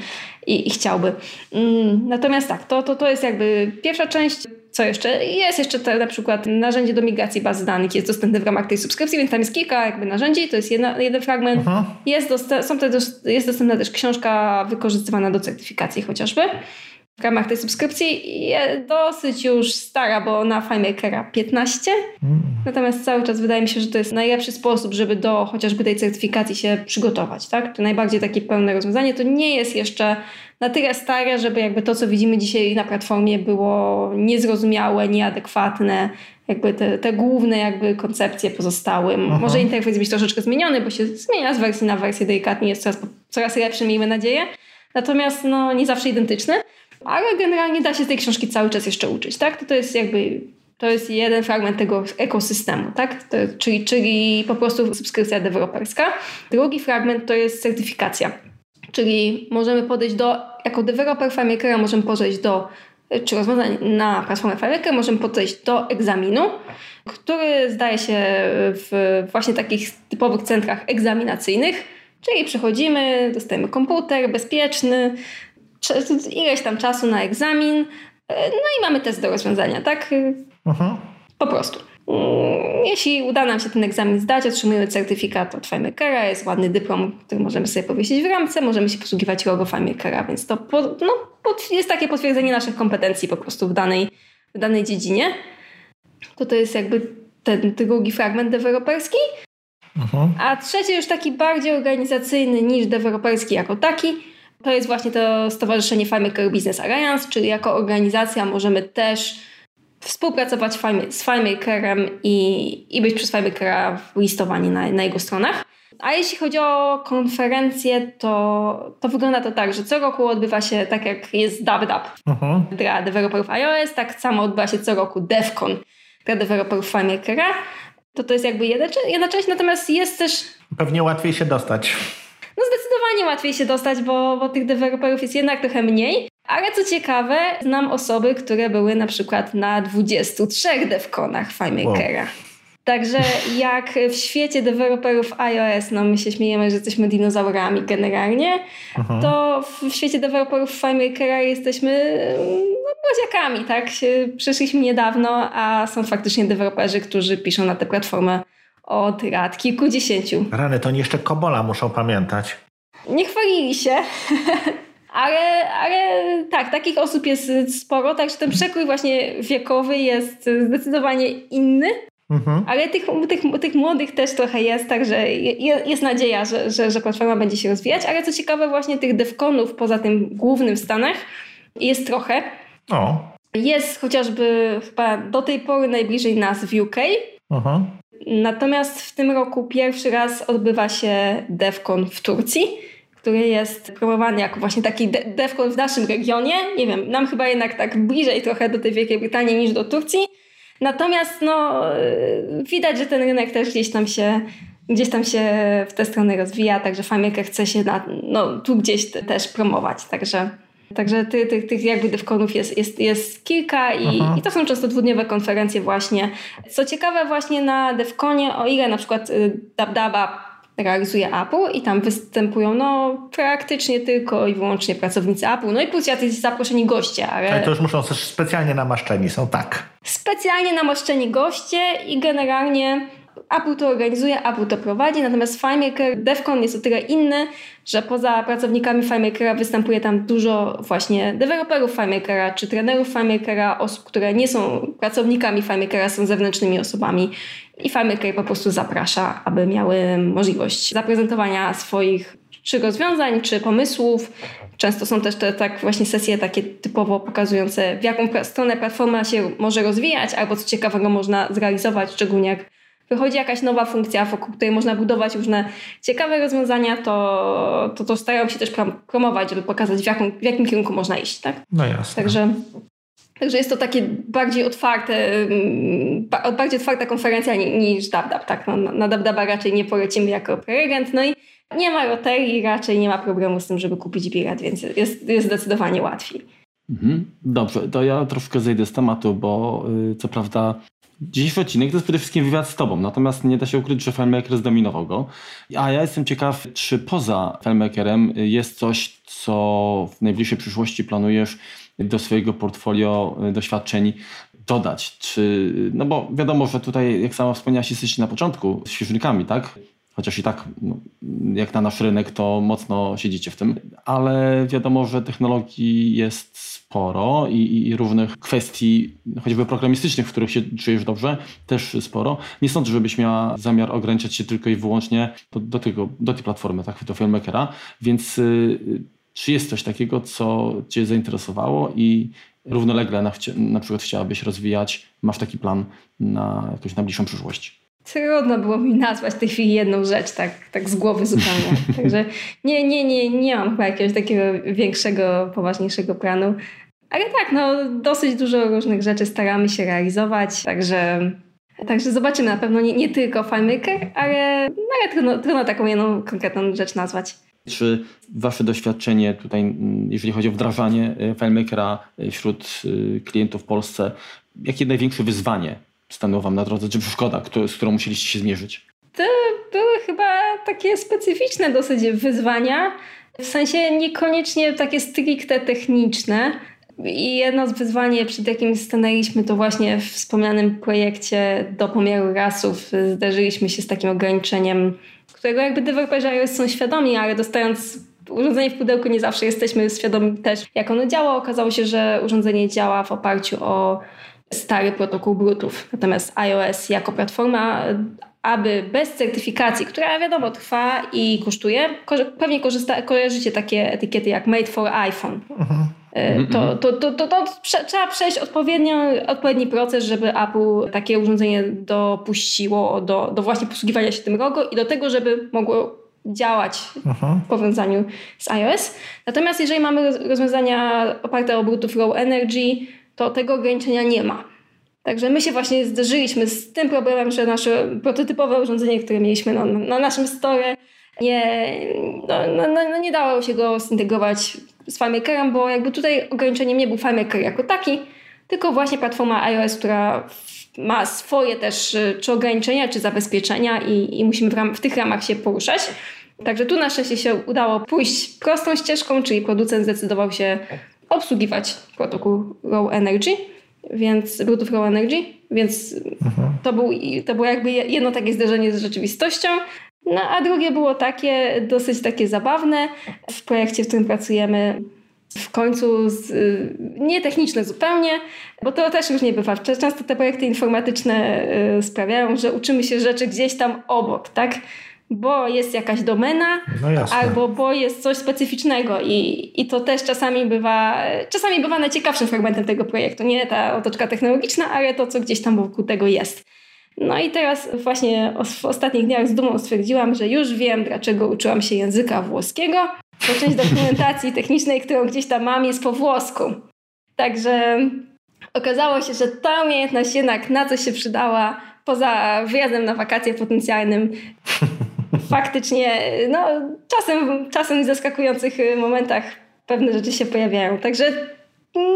i, i chciałby. Mm, natomiast tak, to, to, to jest jakby pierwsza część. Co jeszcze? Jest jeszcze te, na przykład narzędzie do migracji bazy danych, jest dostępne w ramach tej subskrypcji, więc tam jest kilka jakby narzędzi, to jest jedna, jeden fragment. Jest, są te, jest dostępna też książka wykorzystywana do certyfikacji chociażby w ramach tej subskrypcji jest dosyć już stara, bo na FileMakera 15. Mm. Natomiast cały czas wydaje mi się, że to jest najlepszy sposób, żeby do chociażby tej certyfikacji się przygotować. Tak? To najbardziej takie pełne rozwiązanie. To nie jest jeszcze na tyle stare, żeby jakby to, co widzimy dzisiaj na platformie było niezrozumiałe, nieadekwatne. Jakby te, te główne jakby koncepcje pozostały. Aha. Może interfejs być troszeczkę zmieniony, bo się zmienia z wersji na wersję delikatnie, jest coraz, coraz lepszy, miejmy nadzieję. Natomiast no, nie zawsze identyczny ale generalnie da się z tej książki cały czas jeszcze uczyć, tak? To, to jest jakby to jest jeden fragment tego ekosystemu, tak? To, czyli, czyli po prostu subskrypcja deweloperska. Drugi fragment to jest certyfikacja, czyli możemy podejść do, jako deweloper FileMakera możemy podejść do, czy rozwiązań na platformę FileMaker, możemy podejść do egzaminu, który zdaje się w właśnie takich typowych centrach egzaminacyjnych, czyli przychodzimy, dostajemy komputer bezpieczny, ileś tam czasu na egzamin, e, no i mamy test do rozwiązania, tak? Mhm. Po prostu. Mm, jeśli uda nam się ten egzamin zdać, otrzymujemy certyfikat od FileMakera, jest ładny dyplom, który możemy sobie powiesić w ramce, możemy się posługiwać logo FileMakera, więc to po, no, jest takie potwierdzenie naszych kompetencji po prostu w danej, w danej dziedzinie. To to jest jakby ten drugi fragment deweloperski. Mhm. A trzeci już taki bardziej organizacyjny niż deweloperski jako taki, to jest właśnie to Stowarzyszenie FileMaker Business Alliance, czyli jako organizacja możemy też współpracować z FileMakerem i, i być przez FileMakera listowani na, na jego stronach. A jeśli chodzi o konferencję, to, to wygląda to tak, że co roku odbywa się tak jak jest DubDub uh-huh. dla deweloperów iOS, tak samo odbywa się co roku DevCon dla deweloperów FileMakera. To to jest jakby jedna, jedna część, natomiast jest też... Pewnie łatwiej się dostać. No zdecydowanie łatwiej się dostać, bo, bo tych deweloperów jest jednak trochę mniej. Ale co ciekawe, znam osoby, które były na przykład na 23 devconach FileMakera. Wow. Także jak w świecie deweloperów iOS, no my się śmiejemy, że jesteśmy dinozaurami generalnie, Aha. to w świecie deweloperów FileMakera jesteśmy no, tak? Przeszliśmy niedawno, a są faktycznie deweloperzy, którzy piszą na tę platformę od lat kilkudziesięciu. Rany, to jeszcze Kobola muszą pamiętać. Nie chwalili się. Ale, ale tak, takich osób jest sporo, także ten przekrój właśnie wiekowy jest zdecydowanie inny. Mhm. Ale tych, tych, tych młodych też trochę jest, także jest nadzieja, że, że, że platforma będzie się rozwijać. Ale co ciekawe, właśnie tych devconów poza tym głównym w Stanach jest trochę. O. Jest chociażby chyba do tej pory najbliżej nas w UK. Aha. Natomiast w tym roku pierwszy raz odbywa się DevCon w Turcji, który jest promowany jako właśnie taki DevCon w naszym regionie. Nie wiem, nam chyba jednak tak bliżej trochę do tej Wielkiej Brytanii niż do Turcji. Natomiast no, widać, że ten rynek też gdzieś tam się gdzieś tam się w tę stronę rozwija, także FileMaker chce się na, no, tu gdzieś też promować, także Także tych, tych, tych jakby devconów jest, jest, jest kilka i, i, to są często dwudniowe konferencje właśnie. Co ciekawe właśnie na devconie, o ile na przykład y, DabDaba realizuje Apple i tam występują no praktycznie tylko i wyłącznie pracownicy Apple, no i plus jacyś zaproszeni goście. Ale... ale to już muszą specjalnie namaszczeni, są tak. Specjalnie namaszczeni goście i generalnie Apple to organizuje, Apple to prowadzi, natomiast FileMaker, DevCon jest o tyle inny, że poza pracownikami FileMakera występuje tam dużo właśnie deweloperów FileMakera, czy trenerów FileMakera, osób, które nie są pracownikami FileMakera, są zewnętrznymi osobami i FileMaker po prostu zaprasza, aby miały możliwość zaprezentowania swoich czy rozwiązań, czy pomysłów. Często są też te tak właśnie sesje takie typowo pokazujące, w jaką stronę platforma się może rozwijać, albo co ciekawego można zrealizować, szczególnie jak wychodzi jakaś nowa funkcja, wokół której można budować różne ciekawe rozwiązania, to, to, to starają się też promować, żeby pokazać, w, jaką, w jakim kierunku można iść. Tak? No jasne. Także, także jest to takie bardziej otwarte, mm, bardziej otwarta konferencja niż DabDab. Tak? No, na DabDaba raczej nie polecimy jako prelegent. No i nie ma loterii, raczej nie ma problemu z tym, żeby kupić bilet, więc jest, jest zdecydowanie łatwiej. Mhm. Dobrze, to ja troszkę zejdę z tematu, bo yy, co prawda Dzisiejszy odcinek to jest przede wszystkim wywiad z Tobą, natomiast nie da się ukryć, że FileMaker zdominował go. A ja jestem ciekaw, czy poza FileMakerem jest coś, co w najbliższej przyszłości planujesz do swojego portfolio doświadczeń dodać? Czy, no bo wiadomo, że tutaj, jak sama wspomniałaś, jesteście na początku z świeżnikami, tak? Chociaż i tak, no, jak na nasz rynek, to mocno siedzicie w tym, ale wiadomo, że technologii jest sporo i, i, różnych kwestii, choćby programistycznych, w których się czujesz dobrze, też sporo. Nie sądzę, żebyś miała zamiar ograniczać się tylko i wyłącznie do, do, tego, do tej platformy, tak, do FileMakera, więc y, czy jest coś takiego, co Cię zainteresowało i równolegle na, na przykład chciałabyś rozwijać, masz taki plan na jakąś najbliższą przyszłość? Trudno było mi nazwać w tej chwili jedną rzecz tak, tak z głowy zupełnie. Także nie, nie, nie, nie mam chyba jakiegoś takiego większego, poważniejszego planu. Ale tak, no dosyć dużo różnych rzeczy staramy się realizować, także, także zobaczymy. Na pewno nie, nie tylko FileMaker, ale, no, ale trudno, trudno taką jedną konkretną rzecz nazwać. Czy wasze doświadczenie tutaj, mm, jeżeli chodzi o wdrażanie e, FileMakera e, wśród e, klientów w Polsce, jakie największe wyzwanie stanęło wam na drodze, czy przeszkoda, z którą musieliście się zmierzyć? To były chyba takie specyficzne dosyć wyzwania, w sensie niekoniecznie takie stricte techniczne. I jedno z wyzwań, przed jakim stanęliśmy, to właśnie w wspomnianym projekcie do pomiaru rasów zderzyliśmy się z takim ograniczeniem, którego jakby deweloperzy są świadomi, ale dostając urządzenie w pudełku nie zawsze jesteśmy świadomi też, jak ono działa. Okazało się, że urządzenie działa w oparciu o stary protokół Bluetooth. Natomiast iOS jako platforma, aby bez certyfikacji, która wiadomo trwa i kosztuje, pewnie korzysta, kojarzycie takie etykiety jak Made for iPhone. Mhm. To, to, to, to, to trzeba przejść odpowiednio, odpowiedni proces, żeby Apple takie urządzenie dopuściło do, do właśnie posługiwania się tym logo i do tego, żeby mogło działać w powiązaniu z iOS. Natomiast jeżeli mamy rozwiązania oparte o Bluetooth Low Energy, to tego ograniczenia nie ma. Także my się właśnie zderzyliśmy z tym problemem, że nasze prototypowe urządzenie, które mieliśmy na, na naszym store, nie, no, no, no, no, nie dało się go zintegrować z FileMakerem, bo jakby tutaj ograniczeniem nie był FileMaker jako taki, tylko właśnie platforma iOS, która ma swoje też czy ograniczenia, czy zabezpieczenia i, i musimy w, ram, w tych ramach się poruszać. Także tu na szczęście się udało pójść prostą ścieżką, czyli producent zdecydował się obsługiwać protokół Low Energy, więc Bluetooth Low Energy, więc mhm. to, był, to było jakby jedno takie zderzenie z rzeczywistością. No a drugie było takie, dosyć takie zabawne. W projekcie, w którym pracujemy, w końcu z, nie techniczne zupełnie, bo to też już nie bywa. Często te projekty informatyczne y, sprawiają, że uczymy się rzeczy gdzieś tam obok, tak? Bo jest jakaś domena, no albo bo jest coś specyficznego i, i to też czasami bywa, czasami bywa najciekawszym fragmentem tego projektu. Nie ta otoczka technologiczna, ale to, co gdzieś tam wokół tego jest. No i teraz właśnie w ostatnich dniach z dumą stwierdziłam, że już wiem, dlaczego uczyłam się języka włoskiego, bo część dokumentacji technicznej, którą gdzieś tam mam, jest po włosku. Także okazało się, że ta umiejętność jednak na coś się przydała, poza wyjazdem na wakacje potencjalnym faktycznie no, czasem, czasem w zaskakujących momentach pewne rzeczy się pojawiają. Także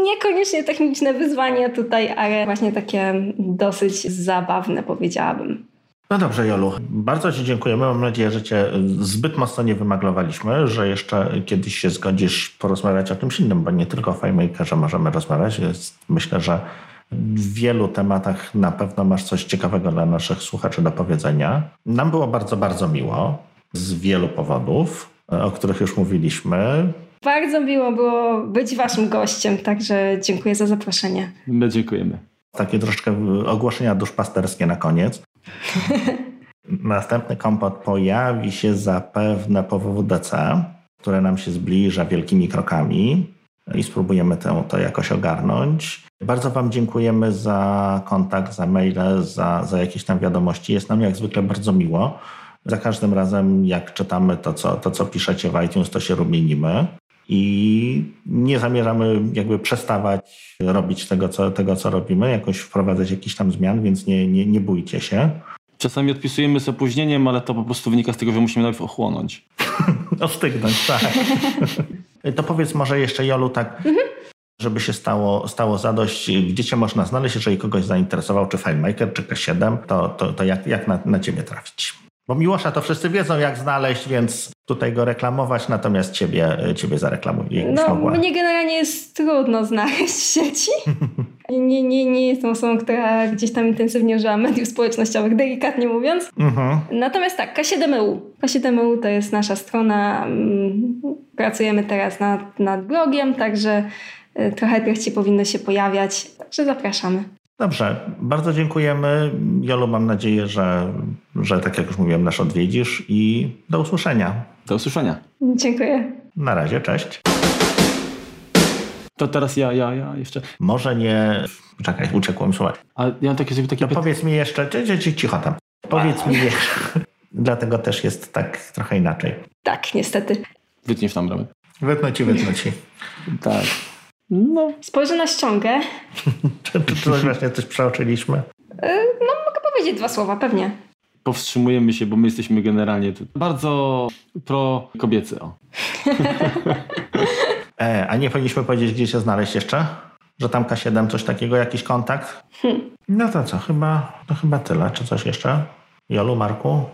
niekoniecznie techniczne wyzwania tutaj, ale właśnie takie dosyć zabawne powiedziałabym. No dobrze, Jolu. Bardzo Ci dziękujemy. Mam nadzieję, że Cię zbyt mocno nie wymaglowaliśmy, że jeszcze kiedyś się zgodzisz porozmawiać o czymś innym, bo nie tylko o FileMakerze możemy rozmawiać. Jest, myślę, że w wielu tematach na pewno masz coś ciekawego dla naszych słuchaczy do powiedzenia. Nam było bardzo, bardzo miło z wielu powodów, o których już mówiliśmy. Bardzo miło było być Waszym gościem, także dziękuję za zaproszenie. My dziękujemy. Takie troszeczkę ogłoszenia duszpasterskie na koniec. Następny kompot pojawi się zapewne po WWDC, które nam się zbliża wielkimi krokami i spróbujemy to, to jakoś ogarnąć. Bardzo Wam dziękujemy za kontakt, za maile, za, za jakieś tam wiadomości. Jest nam jak zwykle bardzo miło. Za każdym razem, jak czytamy to co, to, co piszecie w iTunes, to się rumienimy. I nie zamierzamy jakby przestawać robić tego, co, tego, co robimy, jakoś wprowadzać jakiś tam zmian, więc nie, nie, nie bójcie się. Czasami odpisujemy z opóźnieniem, ale to po prostu wynika z tego, że musimy najpierw ochłonąć. Ostygnąć, tak. to powiedz może jeszcze, Jolu, tak, mhm. żeby się stało, stało zadość, gdzie cię można znaleźć, jeżeli kogoś zainteresował, czy FileMaker, czy K7, to, to, to jak, jak na, na ciebie trafić? Bo Miłosza to wszyscy wiedzą, jak znaleźć, więc tutaj go reklamować, natomiast ciebie, ciebie zareklamuję. No, mogła. mnie generalnie jest trudno znaleźć w sieci. nie, nie, nie jestem osobą, która gdzieś tam intensywnie używa mediów społecznościowych, delikatnie mówiąc. Mhm. Natomiast tak, K7EU. K7EU to jest nasza strona. Mm, pracujemy teraz nad, nad blogiem, także y, trochę treści powinno się pojawiać, także zapraszamy. Dobrze, bardzo dziękujemy. Jolu, mam nadzieję, że, że tak jak już mówiłem, nas odwiedzisz i do usłyszenia. Do usłyszenia. Dziękuję. Na razie, cześć. To teraz ja, ja, ja jeszcze. Może nie. Czekaj, uciekło mi słowa. A ja mam takie, takie to powiedz mi jeszcze, cicho tam. Powiedz mi jeszcze. Dlatego też jest tak trochę inaczej. Tak, niestety. Wytniesz tam, Robert. Wytnę ci, wytnę ci. tak. No. Spojrzę na ściągę. czy, czy, czy właśnie coś przeoczyliśmy? E, no, mogę powiedzieć dwa słowa, pewnie. Powstrzymujemy się, bo my jesteśmy generalnie bardzo pro kobiecy. O. e, a nie powinniśmy powiedzieć, gdzie się znaleźć jeszcze? Że tam K7 coś takiego, jakiś kontakt? Hmm. No to co, chyba, to chyba tyle. Czy coś jeszcze? Jolu, Marku?